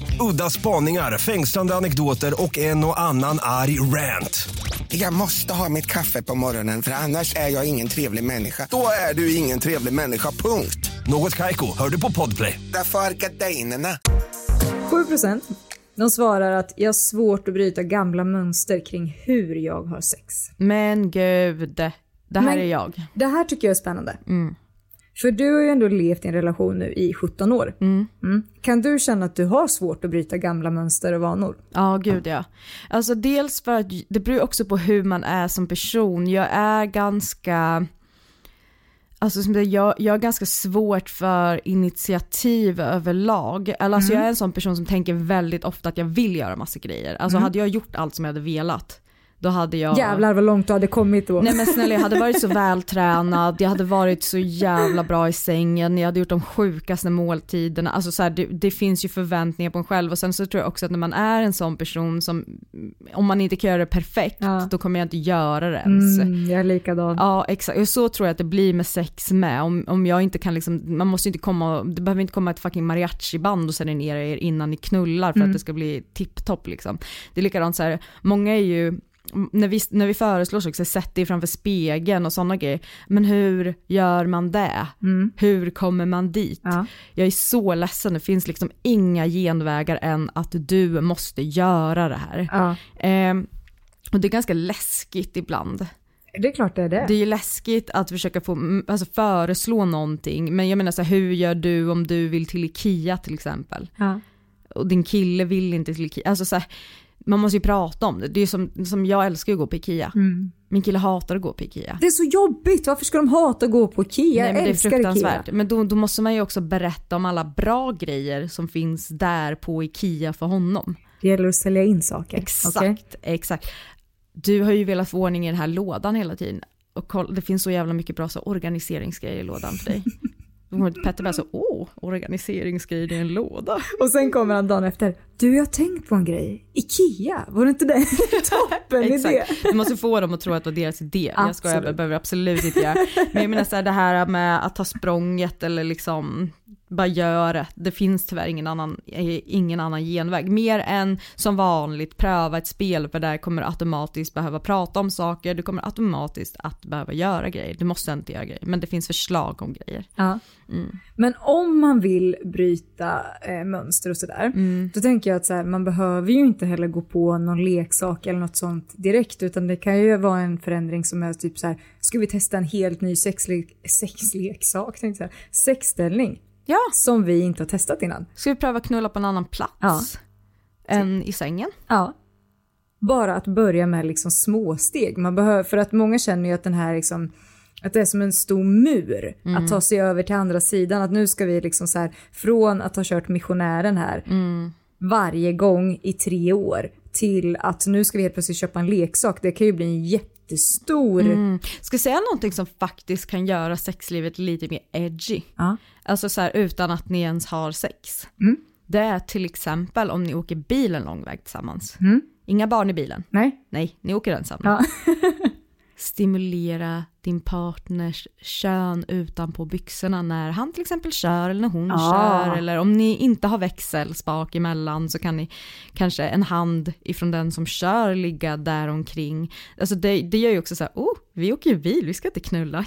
Udda spaningar, fängslande anekdoter och en och annan arg rant. Jag måste ha mitt kaffe på morgonen för annars är jag ingen trevlig människa. Då är du ingen trevlig människa, punkt. Något Kaiko, hör du på Podplay. Därför är gardinerna. 7% de svarar att jag har svårt att bryta gamla mönster kring hur jag har sex. Men gud, det här Men- är jag. Det här tycker jag är spännande. För du har ju ändå levt i en relation nu i 17 år. Mm. Kan du känna att du har svårt att bryta gamla mönster och vanor? Ja, gud ja. Alltså dels för att det beror också på hur man är som person. Jag är ganska, alltså som det, jag, jag är ganska svårt för initiativ överlag. Eller alltså jag är en sån person som tänker väldigt ofta att jag vill göra massa grejer. Alltså hade jag gjort allt som jag hade velat, då hade jag... Jävlar vad långt du hade kommit då. Nej men snälla jag hade varit så vältränad, jag hade varit så jävla bra i sängen, jag hade gjort de sjukaste måltiderna. Alltså så här, det, det finns ju förväntningar på en själv och sen så tror jag också att när man är en sån person som, om man inte kan göra det perfekt, Ja. då kommer jag inte göra det ens. Mm, jag är likadan. Ja exakt, och så tror jag att det blir med sex med. Om, om jag inte kan liksom, man måste inte komma, det behöver inte komma ett fucking mariachi-band och serenera er innan ni knullar för att det ska bli tipptopp liksom. Det är likadant så här, många är ju när vi, när vi föreslår så också, sätt dig framför spegeln och sådana grejer. Men hur gör man det? Hur kommer man dit? Ja. Jag är så ledsen, det finns liksom inga genvägar än att du måste göra det här. Ja, Ehm, och det är ganska läskigt ibland. det är klart det är det. Det är ju läskigt att försöka få, mm, alltså föreslå någonting, men jag menar så här, hur gör du om du vill till Ikea till exempel? Ja. Och din kille vill inte till Ikea, alltså så här, man måste ju prata om det. Det är som, som jag älskar att gå på Ikea. Mm. Min kille hatar att gå på Ikea. Det är så jobbigt, varför ska de hata att gå på Ikea? Nej, men jag det är fruktansvärt. Ikea. Men då, då måste man ju också berätta om alla bra grejer som finns där på Ikea för honom. Det gäller att sälja in saker. Exakt, okej? exakt. Du har ju velat få ordning i den här lådan hela tiden. Och koll, det finns så jävla mycket bra så organiseringsgrejer i lådan för dig. Petter bara så, åh, organiseringsgrejer i en låda. Och sen kommer han dagen efter. Du, jag har tänkt på en grej. Ikea, var det inte det? Toppen idé. Du måste få dem att tro att det var deras idé. Jag skojar, Absolut. jag behöver absolut inte göra. Men jag menar så här, det här med att ta språnget eller liksom bara göra det. Det finns tyvärr ingen annan, ingen annan genväg. Mer än som vanligt pröva ett spel för där kommer du automatiskt behöva prata om saker. Du kommer automatiskt att behöva göra grejer. Du måste inte göra grejer, men det finns förslag om grejer. Ja. Men om man vill bryta eh, mönster och sådär, då tänker jag att så här, man behöver ju inte heller gå på någon leksak eller något sånt direkt, utan det kan ju vara en förändring som är typ så här, ska vi testa en helt ny sexlek, sexleksak, tänkte jag sexställning, Ja, som vi inte har testat innan. ska vi pröva knulla på en annan plats? Ja. Än i sängen? Ja. Bara att börja med liksom småsteg. Man behöver, för att många känner ju att den här liksom, att det är som en stor mur att ta sig över till andra sidan. Att nu ska vi liksom så här, från att ha kört missionären här varje gång i tre år till att nu ska vi helt plötsligt köpa en leksak. Det kan ju bli en jättestor... Ska jag säga någonting som faktiskt kan göra sexlivet lite mer edgy? Ja. Alltså så här utan att ni ens har sex. Det är till exempel om ni åker bil en lång väg tillsammans. Inga barn i bilen. Nej? Nej, ni åker ensamma. Ja. stimulera din partners kön utanpå byxorna när han till exempel kör eller när hon Ah. kör eller om ni inte har växelspak emellan så kan ni kanske en hand ifrån den som kör ligga där omkring. Alltså det, det gör ju också så här, oh, vi åker ju bil, vi ska inte knulla.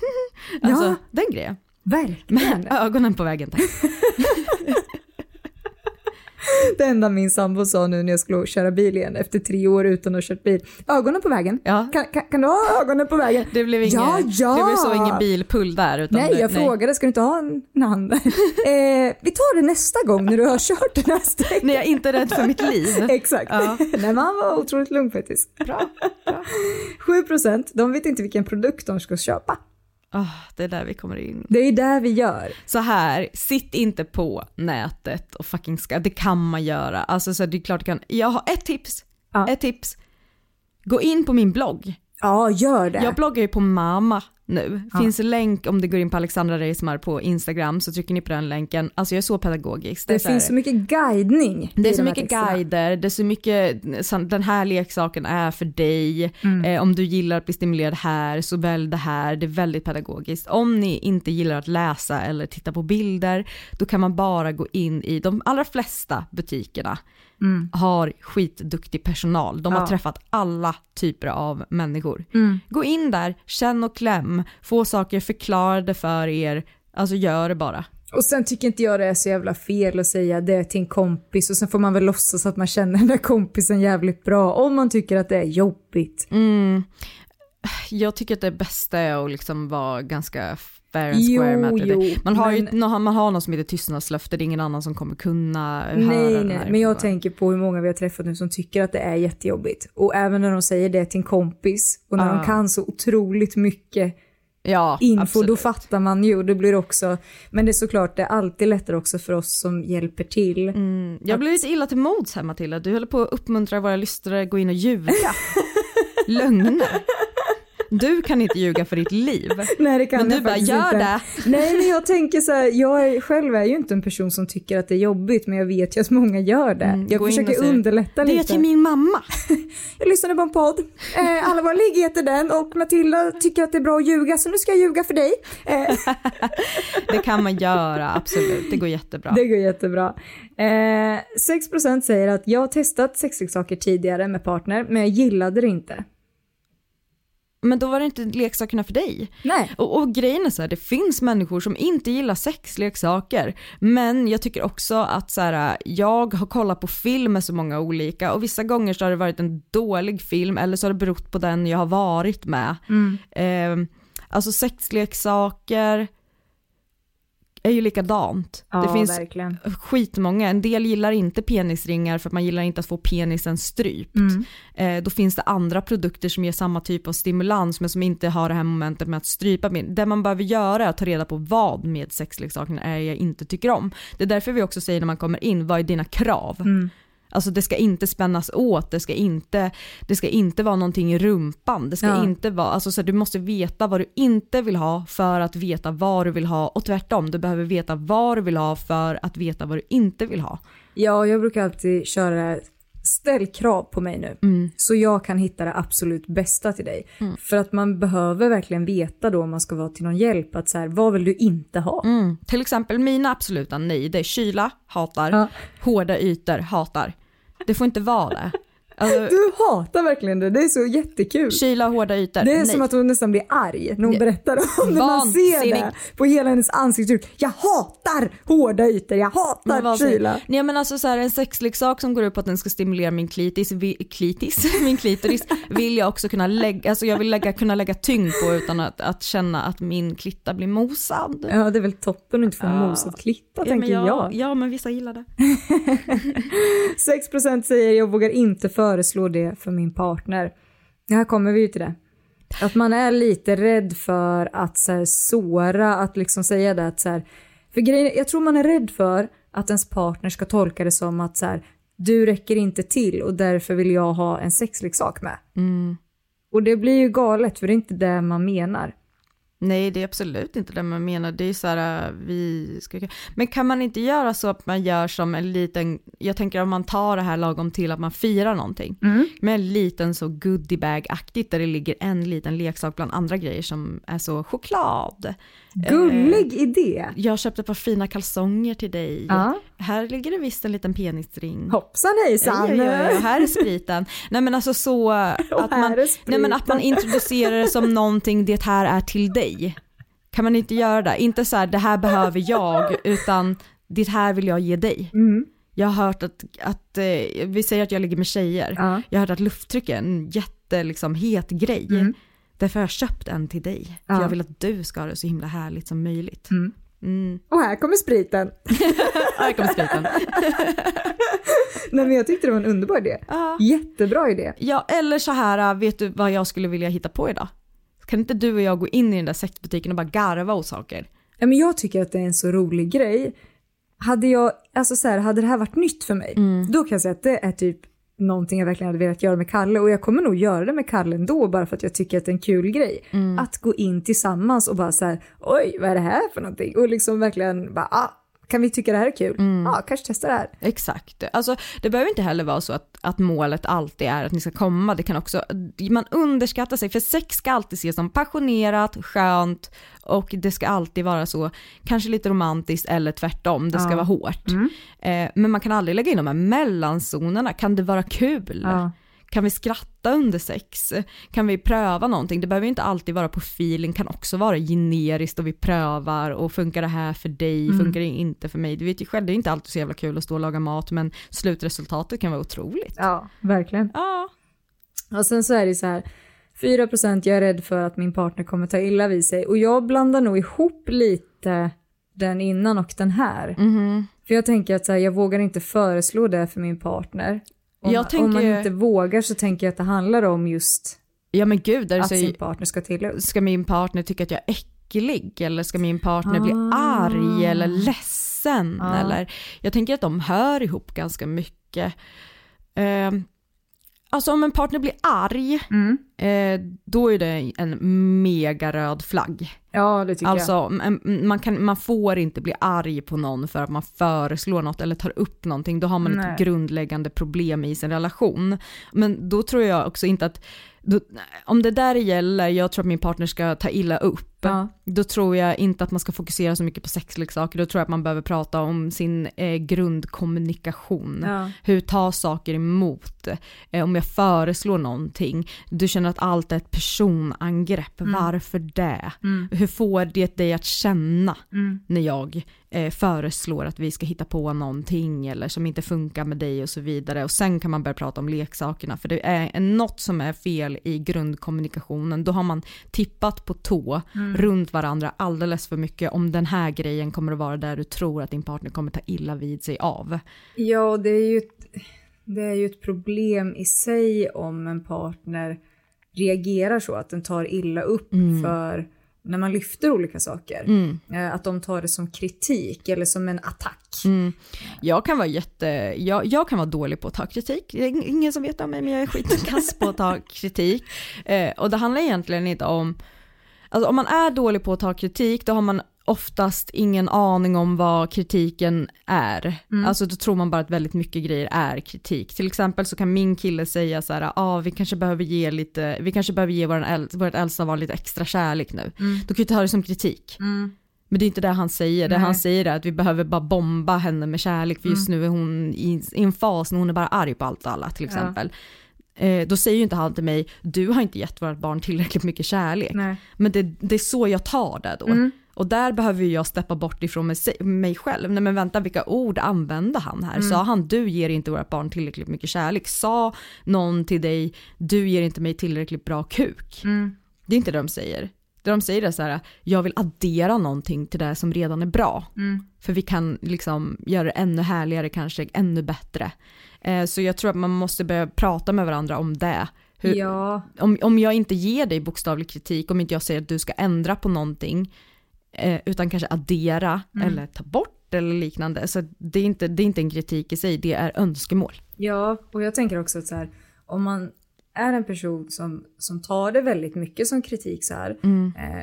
alltså Ja. den grejen. Verkligen. Men ögonen på vägen tack. Det enda min sambo sa nu när jag skulle köra bil igen efter tre år utan att ha kört bil. Ögonen på vägen. Ja. Kan, kan, kan du ha ögonen på vägen? Det blev, ingen, Ja, ja. det blev så ingen bilpull där. Utan Nej, jag frågade, ska du inte ha en, hand? eh, vi tar det nästa gång när du har kört den här sträckan. När jag inte är rädd för mitt liv. Exakt. Ja. Nej, men han var otroligt lugn faktiskt. Bra, bra. 7% de vet inte vilken produkt de ska köpa. Ah, det är där vi kommer in. Det är där vi gör. Så här, sitt inte på nätet och fucking ska, det kan man göra. Alltså så det är klart du kan, jag har ett tips, Ja. ett tips. Gå in på min blogg. Ja, gör det. Jag bloggar ju på mamma nu. Finns en länk om du går in på Alexandra Reismar på Instagram så trycker ni på den länken. Alltså jag är så pedagogisk. det är så finns så mycket guidning. Det är så mycket texterna. guider, det är så mycket, den här leksaken är för dig, Mm. eh, om du gillar att bli stimulerad här så välj det här, det är väldigt pedagogiskt. Om ni inte gillar att läsa eller titta på bilder, då kan man bara gå in i, de allra flesta butikerna har skitduktig personal, de har Mm. Ja. träffat alla typer av människor. Mm. Gå in där, känn och kläm, få saker förklarade för er, alltså gör det bara. Och sen tycker inte jag det är så jävla fel att säga det till en kompis och sen får man väl låtsas att man känner den där kompisen jävligt bra om man tycker att det är jobbigt. Mm. Jag tycker att det bästa är att liksom vara ganska fair and square Jo, med det. jo, man, har ju, men- nå- man har något som heter tystnadslöfte, det är ingen annan som kommer kunna höra Nej, nej, men jag tänker på hur många vi har träffat nu som tycker att det är jättejobbigt. Och även när de säger det till en kompis och när Ja. de kan så otroligt mycket ja, info, absolut. då fattar man ju. Det blir också, men det är såklart, det är alltid lättare också för oss som hjälper till. Mm, jag blir lite illa till mods här Matilda, du håller på att uppmuntra våra lyssnare att gå in och ljuga. Lögner. Du kan inte ljuga för ditt liv. Nej, det kan Men jag du bara, gör inte. det. Nej, men jag tänker så här, jag själv är ju inte en person som tycker att det är jobbigt, men jag vet ju att många gör det. Mm, jag försöker och säg, underlätta Det är lite. till min mamma. Jag lyssnade på en podd, eh, Alla våra ligg heter den och Matilda tycker att det är bra att ljuga, så nu ska jag ljuga för dig. Eh, Det kan man göra, absolut. Det går jättebra. det går jättebra. Eh, 6% säger att jag har testat sexleksaker tidigare med partner, men jag gillade det inte. Men då var det inte leksakerna för dig. Nej. Och, och grejen är så här, det finns människor som inte gillar sexleksaker. Men jag tycker också att så här, jag har kollat på film med så många olika och vissa gånger så har det varit en dålig film eller så har det berott på den jag har varit med. Eh, alltså sexleksaker är ju likadant. Ja, det finns verkligen. skitmånga, en del gillar inte penisringar för att man gillar inte att få penisen strypt. Mm. Eh, då finns det andra produkter som ger samma typ av stimulans men som inte har det här momentet med att strypa. Det man behöver göra är att ta reda på vad med sexleksaken är jag inte tycker om. Det är därför vi också säger när man kommer in, vad är dina krav? Mm. Alltså det ska inte spännas åt, det ska inte, det ska inte vara någonting i rumpan, det ska Ja. inte vara, alltså så du måste veta vad du inte vill ha för att veta vad du vill ha och tvärtom, du behöver veta vad du vill ha för att veta vad du inte vill ha. Ja, jag brukar alltid köra ställ krav på mig nu. Mm. Så jag kan hitta det absolut bästa till dig. För att man behöver verkligen veta då om man ska vara till någon hjälp att så här, vad vill du inte ha? Mm. Till exempel mina absoluta nej, det är kyla, hatar, Ja. hårda ytor, hatar. Det får inte vara det. Alltså, Du hatar verkligen det, det är så jättekul. kyla, hårda ytor, Det är nej. som att hon nästan blir arg när hon berättar om det. Man ser det på hela hennes ansiktsuttryck. Jag hatar hårda ytor, jag hatar Men kyla. Nej men alltså så här, en sexleksak som går ut på att den ska stimulera min klitis, vi, klitis, min klitoris vill jag också kunna lägga, alltså jag vill lägga, kunna lägga tyngd på utan att, att känna att min klitta blir mosad. Ja, det är väl toppen att inte få en Ja. mosad klitta, Ja, tänker men jag, jag. Ja men vissa gillar det. 6% säger jag vågar inte föreslå det för min partner. Här kommer vi ju till det. Att man är lite rädd för att så här, såra, att liksom säga det att så här, för grejen, jag tror man är rädd för att ens partner ska tolka det som att så här, du räcker inte till och därför vill jag ha en sexleksak med. Och det blir ju galet för det är inte det man menar. Nej, det är absolut inte det man menar. Det är så här, äh, vi ska... Men kan man inte göra så att man gör som en liten, jag tänker om man tar det här lagom till att man firar någonting, Mm. med en liten så goodiebag-aktigt där det ligger en liten leksak bland andra grejer som är så choklad. Gullig idé. Jag köpte ett par fina kalsonger till dig. Ja. Här ligger det visst en liten penisring. Hoppsan hejsan. Oj, oj, oj, här är spriten. Nej men alltså så att man, nej, men att man introducerar det som någonting, det här är till dig. Kan man inte göra det? Inte så här, det här behöver jag, utan det här vill jag ge dig. Mm. Jag har hört att, att eh, vi säger att jag ligger med tjejer, Ja. jag har hört att lufttryck är en jätte liksom, het grej. Mm. Därför har jag köpt en till dig. För Ja. jag vill att du ska ha det så himla härligt som möjligt. Mm. Mm. Och här kommer spriten. Här kommer spriten. Nej men jag tyckte det var en underbar idé. Ja. Jättebra idé. Ja, eller så här, vet du vad jag skulle vilja hitta på idag? Kan inte du och jag gå in i den där sexbutiken och bara garva åt saker? Ja, men jag tycker att det är en så rolig grej. Hade jag, alltså så här, hade det här varit nytt för mig, då kan jag säga att det är typ någonting jag verkligen hade velat göra med Kalle och jag kommer nog göra det med Kalle ändå bara för att jag tycker att det är en kul grej. Att gå in tillsammans och bara så här, oj vad är det här för någonting? Och liksom verkligen bara, ah, kan vi tycka det här är kul? Ja, kanske testa det här. Exakt. Alltså, det behöver inte heller vara så att, att målet alltid är att ni ska komma. Det kan också, man underskattar sig, för sex ska alltid ses som passionerat, skönt och det ska alltid vara så, kanske lite romantiskt eller tvärtom, det ska Ja. vara hårt. Eh, men man kan aldrig lägga in de här mellanzonerna, kan det vara kul? Ja. Kan vi skratta under sex? Kan vi pröva någonting? Det behöver ju inte alltid vara på feeling, kan också vara generiskt och vi prövar och funkar det här för dig, funkar det inte för mig? Du vet ju själv, det är inte alltid så jävla kul att stå och laga mat men slutresultatet kan vara otroligt. Ja, verkligen. Ja, Och sen så är det så här, 4% jag är rädd för att min partner kommer ta illa vid sig och jag blandar nog ihop lite den innan och den här. Mhm. För jag tänker att så här, jag vågar inte föreslå det för min partner. Om, Jag om tänker- man inte vågar så tänker jag att det handlar om just ja men gud, där att så, sin partner ska till ska min partner tycka att jag är äcklig eller ska min partner bli Ah. arg eller ledsen Ja. eller jag tänker att de hör ihop ganska mycket. Eh, alltså om en partner blir arg, Mm. Eh, då är det en mega röd flagg. Ja, det tycker jag. Alltså en- man, kan, man får inte bli arg på någon för att man föreslår något eller tar upp någonting, då har man Nej. ett grundläggande problem i sin relation. Men då tror jag också inte att, då, om det där gäller, jag tror att min partner ska ta illa upp, Ja. då tror jag inte att man ska fokusera så mycket på sexleksaker, då tror jag att man behöver prata om sin eh, grundkommunikation. Ja. Hur tas saker emot? Eh, om jag föreslår någonting, du känner att allt är ett personangrepp, Mm. varför det? Hur får det dig att känna Mm. när jag eh, föreslår att vi ska hitta på någonting eller som inte funkar med dig och så vidare och sen kan man börja prata om leksakerna för det är något som är fel i grundkommunikationen, då har man tippat på tå Mm. runt varandra alldeles för mycket om den här grejen kommer att vara där du tror att din partner kommer ta illa vid sig av. Ja, det är ju det är ju ett problem i sig om en partner reagerar så att den tar illa upp för när man lyfter olika saker. Eh, Att de tar det som kritik eller som en attack. Jag kan vara jätte, jag, jag kan vara dålig på att ta kritik, det är ing- ingen som vet om mig men jag är skitkass på att ta kritik. Eh, och det handlar egentligen inte om, alltså om man är dålig på att ta kritik då har man oftast ingen aning om vad kritiken är. Alltså då tror man bara att väldigt mycket grejer är kritik. Till exempel så kan min kille säga så här, ja ah, vi kanske behöver ge lite, vi kanske behöver ge våran äl- vårt äldsta barn lite extra kärlek nu. Då kan vi ta det som kritik. Men det är inte det han säger. Det Nej. han säger är att vi behöver bara bomba henne med kärlek för just nu är hon i, i en fas när hon är bara arg på allt och alla till exempel. Eh, då säger ju inte han till mig, du har inte gett vårt barn tillräckligt mycket kärlek. Nej. Men det, det är så jag tar det då. Och där behöver jag steppa bort ifrån mig, själv. Nej men vänta, vilka ord använde han här? Sa han du ger inte vårt barn tillräckligt mycket kärlek? Sa någon till dig, du ger inte mig tillräckligt bra kuk? Det är inte det de säger. Det de säger är så här, jag vill addera någonting till det som redan är bra. För vi kan liksom göra det ännu härligare, kanske ännu bättre. Eh, så jag tror att man måste börja prata med varandra om det. Hur, Ja, om, om jag inte ger dig bokstavlig kritik, om inte jag säger att du ska ändra på någonting, eh, utan kanske addera eller ta bort eller liknande. Så det är, inte, det är inte en kritik i sig, det är önskemål. ja, och jag tänker också att så här, om man är en person som, som tar det väldigt mycket som kritik så här.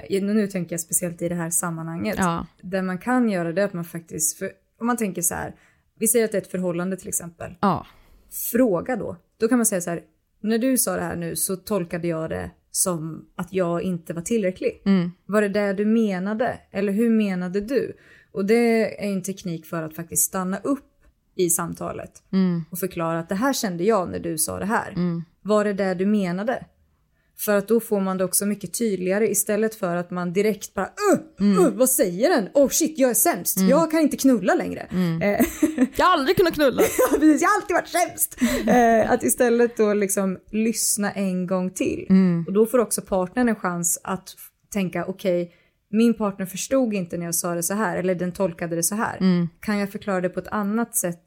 Eh, nu tänker jag speciellt i det här sammanhanget. Ja. Där man kan göra det att man faktiskt, för, om man tänker så här, vi säger att det är ett förhållande till exempel. Ja. Fråga då. Då kan man säga så här, när du sa det här nu så tolkade jag det som att jag inte var tillräcklig. Var det det du menade? Eller hur menade du? Och det är en teknik för att faktiskt stanna upp i samtalet och förklara att det här kände jag när du sa det här. Var det det du menade? För att då får man det också mycket tydligare istället för att man direkt bara uh, uh, vad säger den? Oh shit, jag är sämst. Jag kan inte knulla längre. Eh, Jag har aldrig kunnat knulla. Precis, jag har alltid varit sämst. Eh, att istället då liksom lyssna en gång till. Och då får också partnern en chans att tänka okej, min partner förstod inte när jag sa det så här eller den tolkade det så här. Kan jag förklara det på ett annat sätt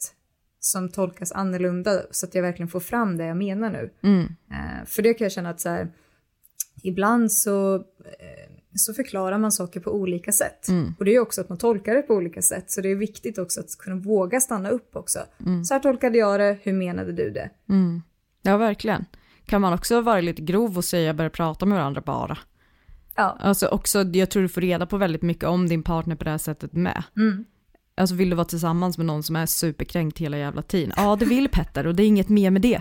som tolkas annorlunda så att jag verkligen får fram det jag menar nu. Eh, för det kan jag känna att så här, ibland så, eh, så förklarar man saker på olika sätt. Och det är också att man tolkar det på olika sätt. Så det är viktigt också att kunna våga stanna upp också. Så här tolkade jag det, hur menade du det? Ja, verkligen. Kan man också vara lite grov och säga börja prata med varandra bara. Ja. Alltså också, jag tror du får reda på väldigt mycket om din partner på det här sättet med. Alltså vill du vara tillsammans med någon som är superkränkt hela jävla tiden? Ja, det vill Petter och det är inget mer med det.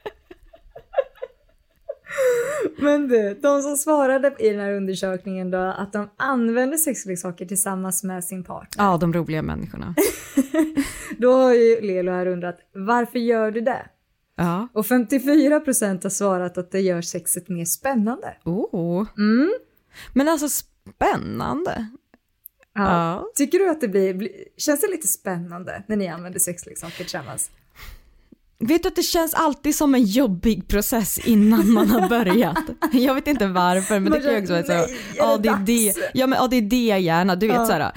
Men du, de som svarade i den här undersökningen då att de använder sexleksaker tillsammans med sin partner. Ja, de roliga människorna. Då har ju Lelo här undrat varför gör du det? Ja. Och 54% har svarat att det gör sexet mer spännande. Oh. Men alltså spännande. Ja. Tycker du att det blir, känns det lite spännande när ni använder sexleksaker tillsammans? Vet du att det känns alltid som en jobbig process innan man har börjat. Jag vet inte varför men det kan ju också vara så. "Nej, är Ja det det är det, dags?" ja, men, det gärna, du vet Ja. så här.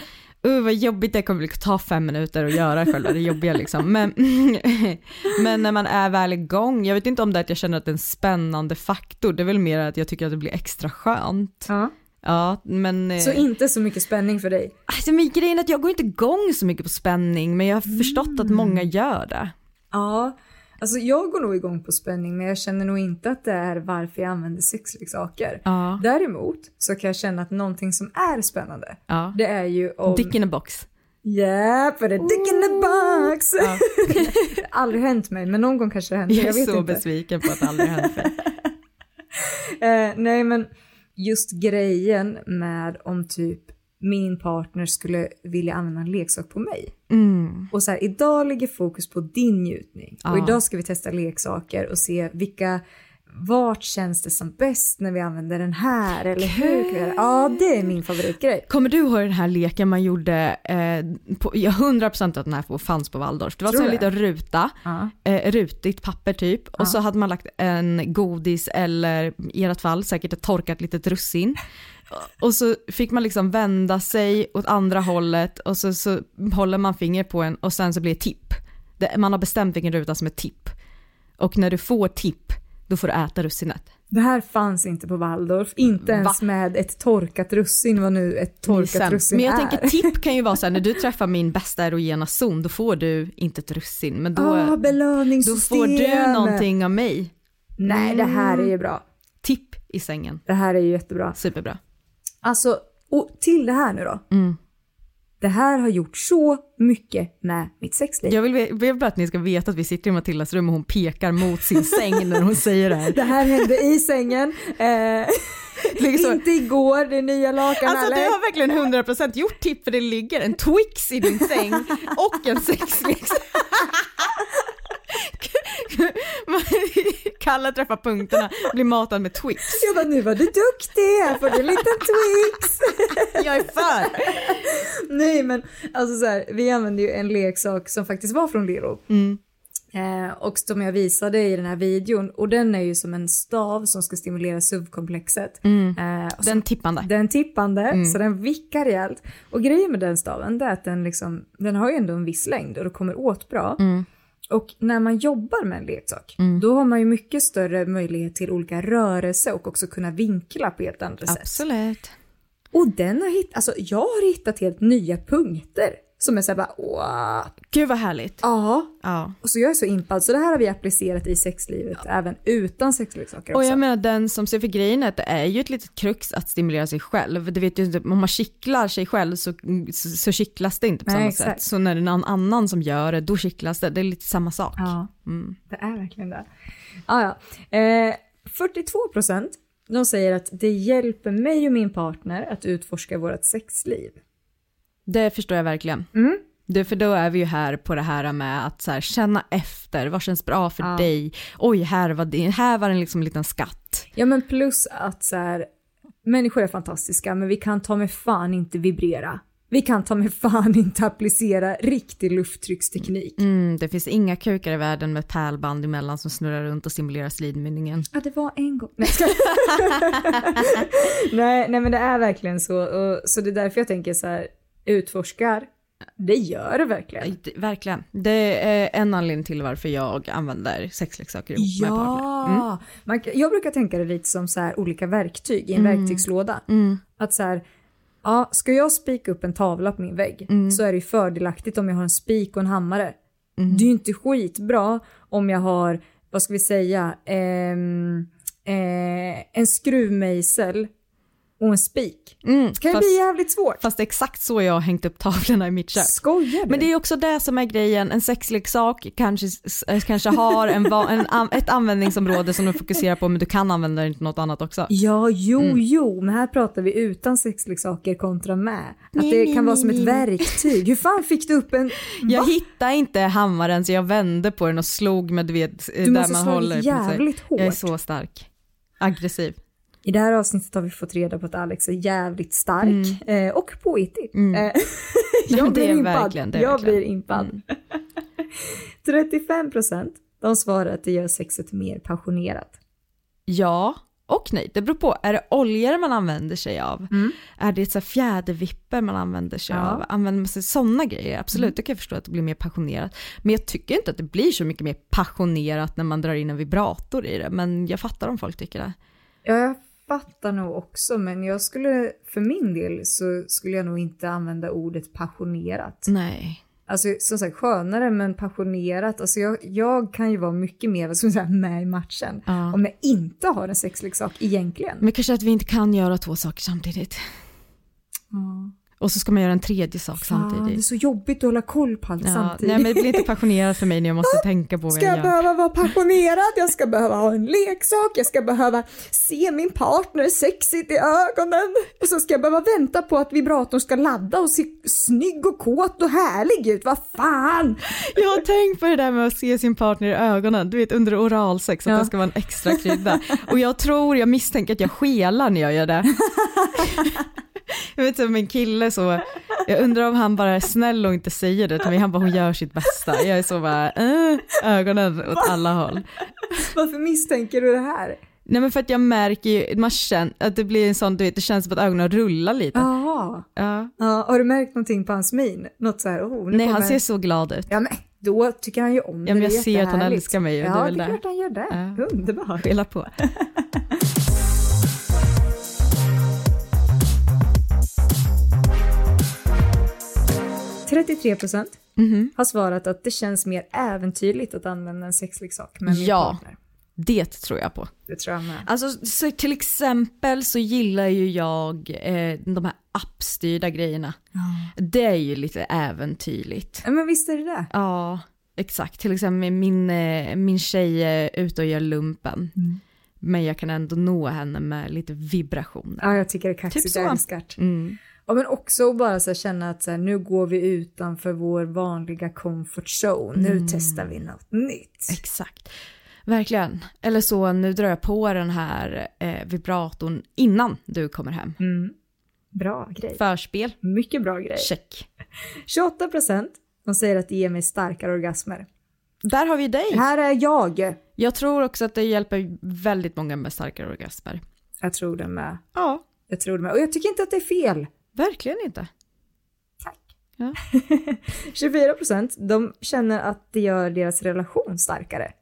Uh, vad jobbigt det kommer bli, ta fem minuter att göra själva det jobbiga liksom. Men, men när man är väl igång, jag vet inte om det är att jag känner att det är en spännande faktor, det är väl mer att jag tycker att det blir extra skönt. Ja. Ja, men... eh, Så inte så mycket spänning för dig? Alltså, men grejen är att jag går inte igång så mycket på spänning, men jag har förstått att många gör det. Ja, alltså jag går nog igång på spänning men jag känner nog inte att det är varför jag använder sexleksaker. Ja. Däremot så kan jag känna att någonting som är spännande, Ja. det är ju om... Dick in a box. Yeah, put a dick in the box! Aldrig hänt mig, men någon gång kanske det händer. Jag Jag, är vet så inte. besviken på att det aldrig hänt mig. Eh, nej, men just grejen med om typ min partner skulle vilja använda en leksak på mig. Och så här, idag ligger fokus på din njutning. Och Ja. idag ska vi testa leksaker och se vilka, vart känns det som bäst när vi använder den här? Eller hur? Ja, det är min favoritgrej. Kommer du ihåg den här leken man gjorde, eh, på, är 100% att den här fanns på Waldorf. Det var Tror så en liten ruta, Ja. eh, rutigt papper typ. Och så hade man lagt en godis eller i ert fall säkert ett torkat litet russin. Och så fick man liksom vända sig åt andra hållet och så, så håller man finger på en och sen så blir det tipp. Det, man har bestämt vilken ruta som är tipp. Och när du får tipp, då får du äta russinet. Det här fanns inte på Waldorf, inte ens med ett torkat russin vad nu ett torkat Sen. russin Men jag är. tänker tipp kan ju vara så här, när du träffar min bästa erogena zon, då får du inte ett russin, men då, Ah, då får du någonting av mig. Nej, det här är ju bra. Tipp i sängen, Det här är ju jättebra. superbra. Alltså, och till det här nu då. Mm. det här har gjort så mycket med mitt sexliv. Jag vill, vill bara att ni ska veta att vi sitter i Matildas rum och hon pekar mot sin säng när hon säger det här. Det här hände i sängen. Eh, Liksom- inte igår, det är nya lakan Alltså eller? du har verkligen 100% gjort tipp för det ligger en Twix i din säng och en sexleksak. Kalle träffar punkterna, blir matad med Twix. Jag bara, nu var du duktig, här får du en liten Twix. Jag är för. Nej men alltså så här, vi använde ju en leksak som faktiskt var från Lero. Mm. Eh, och som jag visade i den här videon och den är ju som en stav som ska stimulera SUV-komplexet. Eh, och Den tippande. Den tippande, Mm. så den vickar rejält. Och grejen med den staven det är att den liksom, den har ju ändå en viss längd och det kommer åt bra. Mm. Och när man jobbar med en leksak, då har man ju mycket större möjlighet till olika rörelse och också kunna vinkla på helt andra sätt. Absolut. Och den har hittat, alltså jag har hittat helt nya punkter som är såhär bara wow. Gud vad härligt. Ja. Ja. Och så jag är så impad, så det här har vi applicerat i sexlivet även utan sexleksaker Och också. jag menar den som ser för grejen är att det är ju ett litet krux att stimulera sig själv. Du vet ju inte, om man kittlar sig själv så, så, så kittlas det inte på Nej, samma exakt. sätt. Så när det är någon annan som gör det, då kittlas det. Det är lite samma sak. Ja, Mm. det är verkligen det. Ah, ja. eh, 42 procent, de säger att det hjälper mig och min partner att utforska vårt sexliv. Det förstår jag verkligen. Mm. Det, för då är vi ju här på det här med att här, känna efter, vad känns bra för Ja. dig? Oj, här var, det, här var en liksom liten skatt. Ja men plus att så här, människor är fantastiska men vi kan ta med fan inte vibrera. Vi kan ta med fan inte applicera riktig lufttrycksteknik. Mm, det finns inga kukar i världen med pärlband emellan som snurrar runt och stimulerar slidmynningen. Ja, det var en gång. Nej, nej, nej, men det är verkligen så. Och, så det är därför jag tänker så här, utforskar, det gör det verkligen. Det- Verkligen. Det är en anledning till varför jag använder sexleksaker ihop med partner. Mm. Ja, man, jag brukar tänka det lite som så här olika verktyg i en Mm. verktygslåda. Mm. Att så här, ja, ska jag spika upp en tavla på min vägg Mm. så är det ju fördelaktigt om jag har en spik och en hammare. Mm. Det är ju inte skitbra om jag har, vad ska vi säga, ehm, eh, en skruvmejsel och en spik. Mm, Det kan ju fast- bli jävligt svårt. Fast det är exakt så jag har hängt upp tavlorna i mitt kök. Skojar du? Men det är också det som är grejen, en sexleksak kanske, eh, kanske har en, va- en, ett användningsområde som du fokuserar på men du kan använda det till något annat också. Ja, jo, Mm. jo, men här pratar vi utan sexleksaker kontra med. Att Nej, det nej, kan vara nej, som ett nej. verktyg. Hur fan fick du upp en... Jag hittade inte hammaren så jag vände på den och slog med, du vet, Du där måste man håller. på sig. jävligt hårt. Jag är så stark. Aggressiv. I det här avsnittet har vi fått reda på att Alex är jävligt stark eh, och påhittig. Mm. Eh, jag blir impad. jag verkligen. blir impad. 35 procent, de svarar att det gör sexet mer passionerat. Ja och nej, det beror på. Är det oljor man använder sig av? Är det så fjädervipper man använder sig Ja. av? Använder man sig sådana grejer? Absolut, Mm. då kan jag förstå att det blir mer passionerat. Men jag tycker inte att det blir så mycket mer passionerat när man drar in en vibrator i det. Men jag fattar om folk tycker det. Ja, jag fattar nog också, men jag skulle, för min del så skulle jag nog inte använda ordet passionerat. Nej. Alltså som sagt skönare men passionerat. Alltså jag, jag kan ju vara mycket mer man säga, med i matchen Ja. om jag inte har en sexleksak egentligen. Men kanske att vi inte kan göra två saker samtidigt. Och så ska man göra en tredje sak Fan, det är samtidigt. så jobbigt att hålla koll på allt Ja, samtidigt. nej men det blir inte passionerat för mig när jag måste tänka på vad Ska jag jag gör. behöva vara passionerad, jag ska behöva ha en leksak, jag ska behöva se min partner sexigt i ögonen. Och så ska jag behöva vänta på att vibratorn ska ladda och se snygg och kåt och härlig ut. Vad fan! Jag har tänkt på det där med att se sin partner i ögonen, du vet under oralsex, att Ja. det ska vara en extra krydda. Och jag tror, jag misstänker att jag skelar när jag gör det. Jag vet inte, min kille så, jag undrar om han bara är snäll och inte säger det mig, han bara hon gör sitt bästa. Jag är så bara, äh, ögonen åt alla håll. Varför misstänker du det här? Nej men för att jag märker ju, man känner att det blir en sån, du vet det känns som att ögonen rullar lite. Jaha. Ja. Ja, har du märkt någonting på hans min? Något så här, oh, Nej han ser så glad ut. Ja men då tycker han ju om det. Ja men det är jag ser att han älskar mig och Ja det är väl det är det. klart han gör det. Ja. Underbart. Spela på. 33 procent Mhm. har svarat att det känns mer äventyrligt att använda en sexleksak med min Ja. partner. Det tror jag på. Det tror jag med. Alltså så till exempel så gillar ju jag eh, de här appstyrda grejerna. Det är ju lite äventyrligt. Ja, men visst är det det. Ja, exakt. Till exempel min, eh, min tjej är ute och gör lumpen. Mm. Men jag kan ändå nå henne med lite vibrationer. Ja, jag tycker det är kaxigt. Typ så. jag älskar. Mm. Ja, men också bara så här, känna att så här, nu går vi utanför vår vanliga comfort zone. Nu Mm. testar vi något nytt. Exakt. Verkligen. Eller så, nu drar jag på den här eh, vibratorn innan du kommer hem. Mm. Bra grej. Förspel. Mycket bra grej. Check. 28 procent de säger att det ger mig starkare orgasmer. Där har vi dig. Här är jag. Jag tror också att det hjälper väldigt många med starkare orgasmer. Jag tror det med. Ja. Jag tror det med. Och jag tycker inte att det är fel. Verkligen inte. Tack. Ja. 24 procent de känner att det gör deras relation starkare.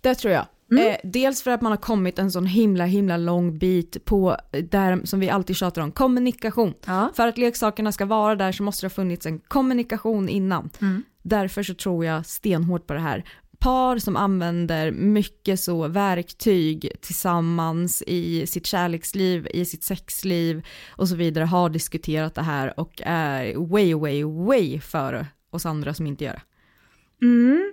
Det tror jag. Eh, dels för att man har kommit en sån himla himla lång bit på där som vi alltid tjatar om, kommunikation. Ja. För att leksakerna ska vara där så måste det ha funnits en kommunikation innan. Därför så tror jag stenhårt på det här. Par som använder mycket så verktyg tillsammans i sitt kärleksliv, i sitt sexliv och så vidare har diskuterat det här och är way, way, way före oss andra som inte gör det. Mm.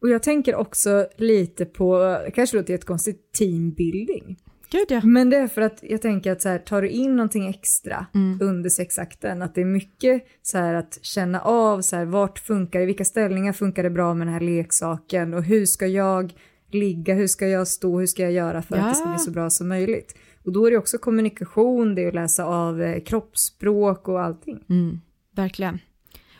Och jag tänker också lite på, det kanske låter jättekonstigt, teambuilding. Gud ja. Men det är för att jag tänker att så här, tar du in någonting extra Mm. under sexakten, att det är mycket så här att känna av så här, vart funkar det, vilka ställningar funkar det bra med den här leksaken och hur ska jag ligga, hur ska jag stå, hur ska jag göra för att det ska Ja. bli så bra som möjligt. Och då är det också kommunikation, det är att läsa av eh, kroppsspråk och allting. Mm, verkligen.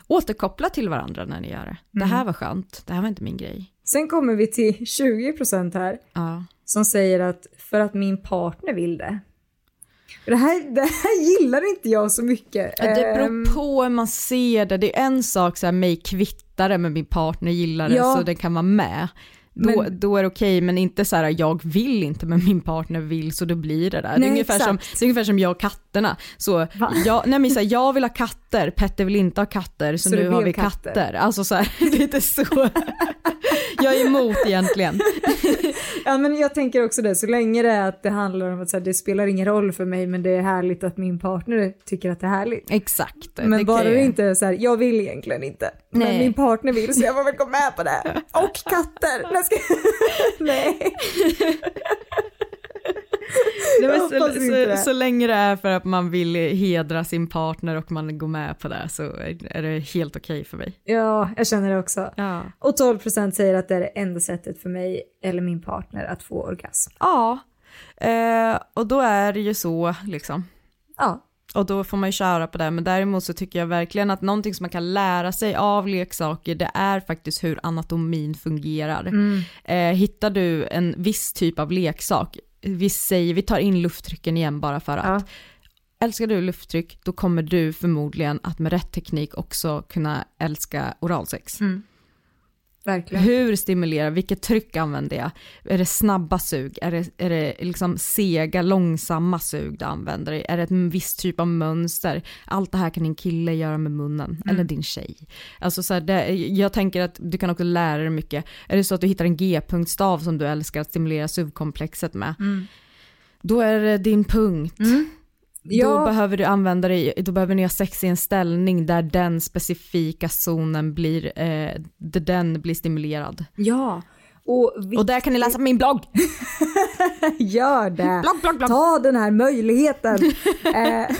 Återkoppla till varandra när ni gör det. Det här var skönt, det här var inte min grej. Sen kommer vi till 20% här Ja. Som säger att för att min partner vill det. Det här, det här gillar inte jag så mycket. Det Ehm, beror på hur man ser det. Det är en sak så här, mig kvittar det men min partner gillar det Ja. så det kan vara med. Då, Men- då är det okej, men inte så här jag vill inte men min partner vill så då blir det där. det, Nej, är ungefär som, det är ungefär som jag och katterna. Så jag, nej, men så här, jag vill ha katter, Petter vill inte ha katter så, Så nu har vi katter. katter. Alltså så här, lite så. jag är emot egentligen. Ja men jag tänker också det, så länge det är att det handlar om att så här, det spelar ingen roll för mig men det är härligt att min partner tycker att det är härligt. Exakt. Men det bara det inte är så här, jag vill egentligen inte. Men Nej. min partner vill så jag får väl gå med på det. Och katter! Nej. Nej. Så, så, så länge det är för att man vill hedra sin partner och man går med på det så är det helt okej för mig. Ja, jag känner det också. Ja. Och 12% säger att det är det enda sättet för mig eller min partner att få orgasm. Ja, eh, och då är det ju så liksom. Ja. Och då får man ju köra på det, men däremot så tycker jag verkligen att någonting som man kan lära sig av leksaker, det är faktiskt hur anatomin fungerar. Eh, hittar du en viss typ av leksak, vi säger, vi tar in lufttrycken igen bara för att, älskar du lufttryck, då kommer du förmodligen att med rätt teknik också kunna älska oralsex. Verkligen. Hur stimulerar, vilket tryck använder jag? Är det snabba sug? Är det, är det liksom sega, långsamma sug du använder? Är det en viss typ av mönster? Allt det här kan din kille göra med munnen, eller din tjej. Alltså så här, det, jag tänker att du kan också lära dig mycket. Är det så att du hittar en G-punktstav som du älskar att stimulera sugkomplexet med, då är det din punkt. Då Ja. behöver du använda dig, då behöver ni ha sex i en ställning där den specifika zonen blir, eh, där den blir stimulerad. Ja. Och, vi... Och där kan ni läsa min blogg. Gör det! Blogg, blogg, blogg. Ta den här möjligheten! eh,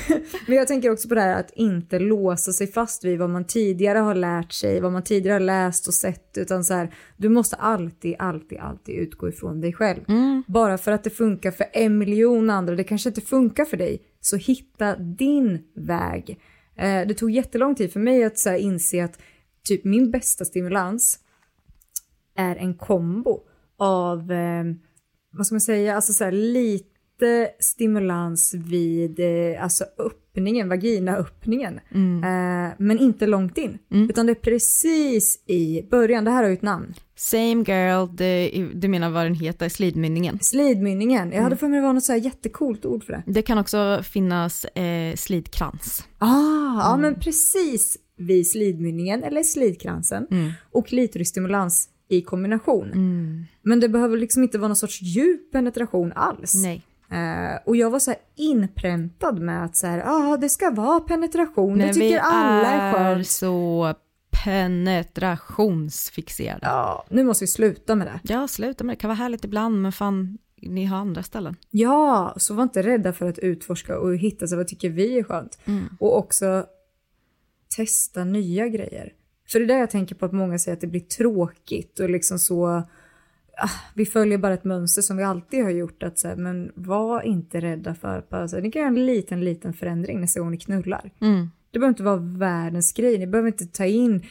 men jag tänker också på det här att inte låsa sig fast vid vad man tidigare har lärt sig, vad man tidigare har läst och sett, utan så här, du måste alltid, alltid, alltid utgå ifrån dig själv. Bara för att det funkar för en miljon andra, det kanske inte funkar för dig, så hitta din väg. Eh, det tog jättelång tid för mig att så inse att typ min bästa stimulans är en kombo av, eh, vad ska man säga, alltså så här, lite stimulans vid eh, alltså öppningen, vaginaöppningen. Eh, men inte långt in, utan det är precis i början. Det här har ju ett namn. Same girl, det, du menar vad den heter, slidmynningen. Slidmynningen. Jag hade för mig det var något så här jättecoolt ord för det. Det kan också finnas eh, slidkrans. Ah, Ja, men precis vid slidmynningen eller slidkransen. Och klitorisstimulans i kombination. Men det behöver liksom inte vara någon sorts djup penetration alls. Nej. Eh, och jag var så här inpräntad med att så här, ah, det ska vara penetration, det Men tycker vi alla är är skönt. så penetrationsfixerade. Ja, nu måste vi sluta med det. Ja, sluta med det. Det kan vara härligt ibland, men fan, ni har andra ställen. Ja, så var inte rädda för att utforska och hitta så vad tycker vi är skönt. Och också testa nya grejer. För det är där jag tänker på att många säger att det blir tråkigt och liksom så, ah, vi följer bara ett mönster som vi alltid har gjort. Att så här, men var inte rädda för att bara, så här, ni kan göra en liten, liten förändring nästa gång ni knullar. Det behöver inte vara världens grej, ni behöver inte ta in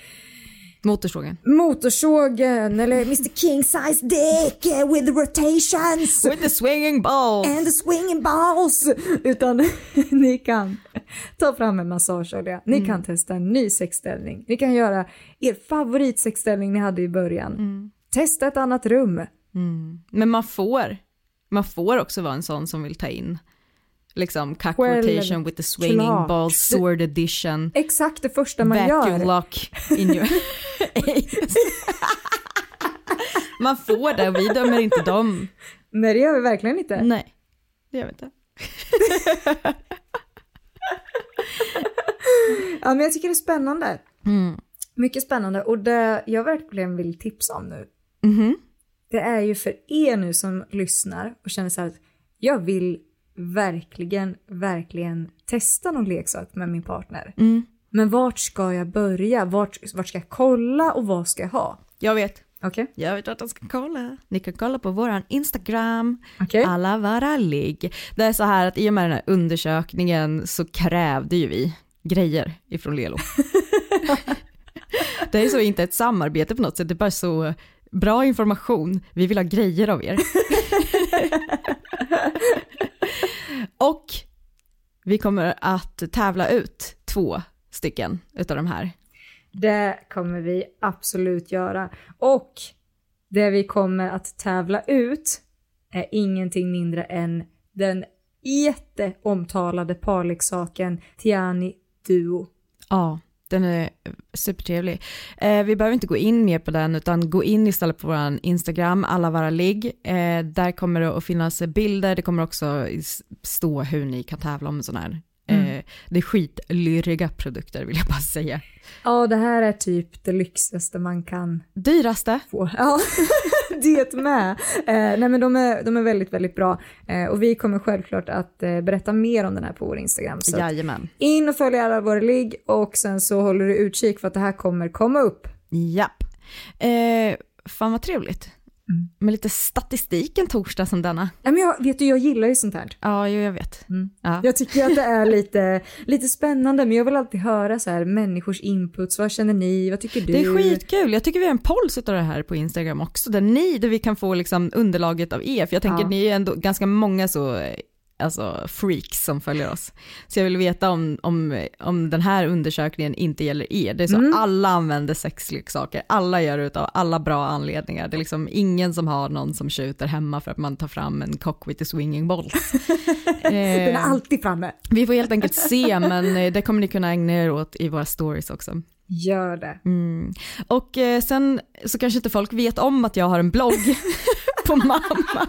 Motorsågen. motorsågen eller Mr King size dick with the rotations. With the swinging ball. and the swinging balls. Utan ni kan ta fram en massageolja, ni kan testa en ny sexställning, ni kan göra er favoritsexställning ni hade i början. Testa ett annat rum. Men man får, man får också vara en sån som vill ta in liksom Själv- rotation with the swinging klart. ball, sword edition, Exakt det första man vacuum gör. lock in your. Man får det och vi dömer inte dem. Nej det gör vi verkligen inte. Nej, det gör vi inte. Ja men jag tycker det är spännande. Mycket spännande och det jag verkligen vill tipsa om nu. Det är ju för er nu som lyssnar och känner så här att jag vill verkligen, verkligen testa någon leksak med min partner. Men vart ska jag börja? Vart, vart ska jag kolla och vad ska jag ha? Jag vet. Okej? Jag vet att jag ska kolla. Ni kan kolla på våran Instagram, Okej. alla vara ligg. Det är så här att i och med den här undersökningen så krävde ju vi grejer ifrån Lelo. det är så inte ett samarbete på något sätt, det är bara så bra information. Vi vill ha grejer av er. Och vi kommer att tävla ut två stycken utav de här. Det kommer vi absolut göra. Och det vi kommer att tävla ut är ingenting mindre än den jätteomtalade parleksaken Tiani Duo. Ja, den är supertrevlig. Eh, vi behöver inte gå in mer på den utan gå in istället på vår Instagram, alla våra ligg. Eh, där kommer det att finnas bilder, det kommer också stå hur ni kan tävla om en sån här. Eh, det är skitlyrriga produkter vill jag bara säga. Ja, det här är typ det lyxigaste man kan Dyraste, få. Ja, det med. Eh, nej men de är, de är väldigt, väldigt bra. Eh, och vi kommer självklart att berätta mer om den här på vår Instagram. Så jajamän. in och följ alla våra ligg och sen så håller du utkik för att det här kommer komma upp. Japp. Eh, fan vad trevligt. Med lite statistik en torsdag som denna. Nej, men jag, vet du, jag gillar ju sånt här. Ja, jo, jag vet. Ja. Jag tycker att det är lite, lite spännande, men jag vill alltid höra så här människors inputs. Vad känner ni? Vad tycker du? Det är skitkul. Jag tycker vi har en polls utav det här på Instagram också, där ni, där vi kan få liksom underlaget av er, för jag tänker Ja. ni är ändå ganska många så, eh, alltså freaks som följer oss. Så jag vill veta om, om, om den här undersökningen inte gäller er. Det är så Mm. alla använder sexleksaker, alla gör det utav alla bra anledningar. Det är liksom ingen som har någon som tjuter hemma för att man tar fram en cock with the swinging balls. Den är eh, alltid framme. vi får helt enkelt se, men eh, det kommer ni kunna ägna er åt i våra stories också. Gör det. Mm. Och eh, sen så kanske inte folk vet om att jag har en blogg på mamma.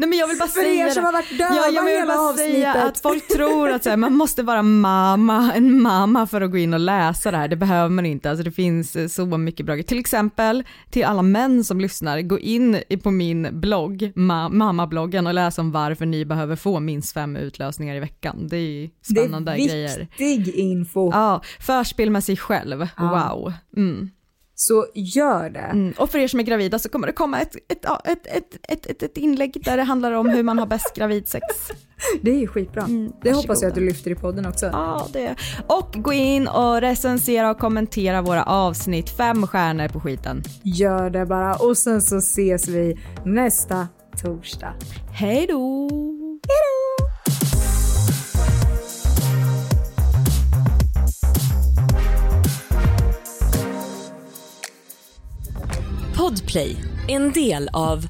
Nej men jag vill bara För säga er som har varit döva ja, jag vill hela bara avsnittet. säga att folk tror att så här, man måste vara mamma, en mamma för att gå in och läsa det här. Det behöver man inte. Alltså, det finns eh, så mycket bra grejer. Till exempel till alla män som lyssnar, gå in på min blogg, ma- mammabloggen och läs om varför ni behöver få minst fem utlösningar i veckan. Det är spännande det är grejer. viktig info. Ja, förspel med sig själv. Ja. Wow. Mm. Så gör det. Mm. Och för er som är gravida så kommer det komma ett, ett, ett, ett, ett, ett, inlägg där det handlar om hur man har bäst gravidsex. Det är ju skitbra. Mm, det hoppas jag att du lyfter i podden också. Ja, det. Och gå in och recensera och kommentera våra avsnitt. Fem stjärnor på skiten. Gör det bara och sen så ses vi nästa torsdag. Hej då! Podplay, en del av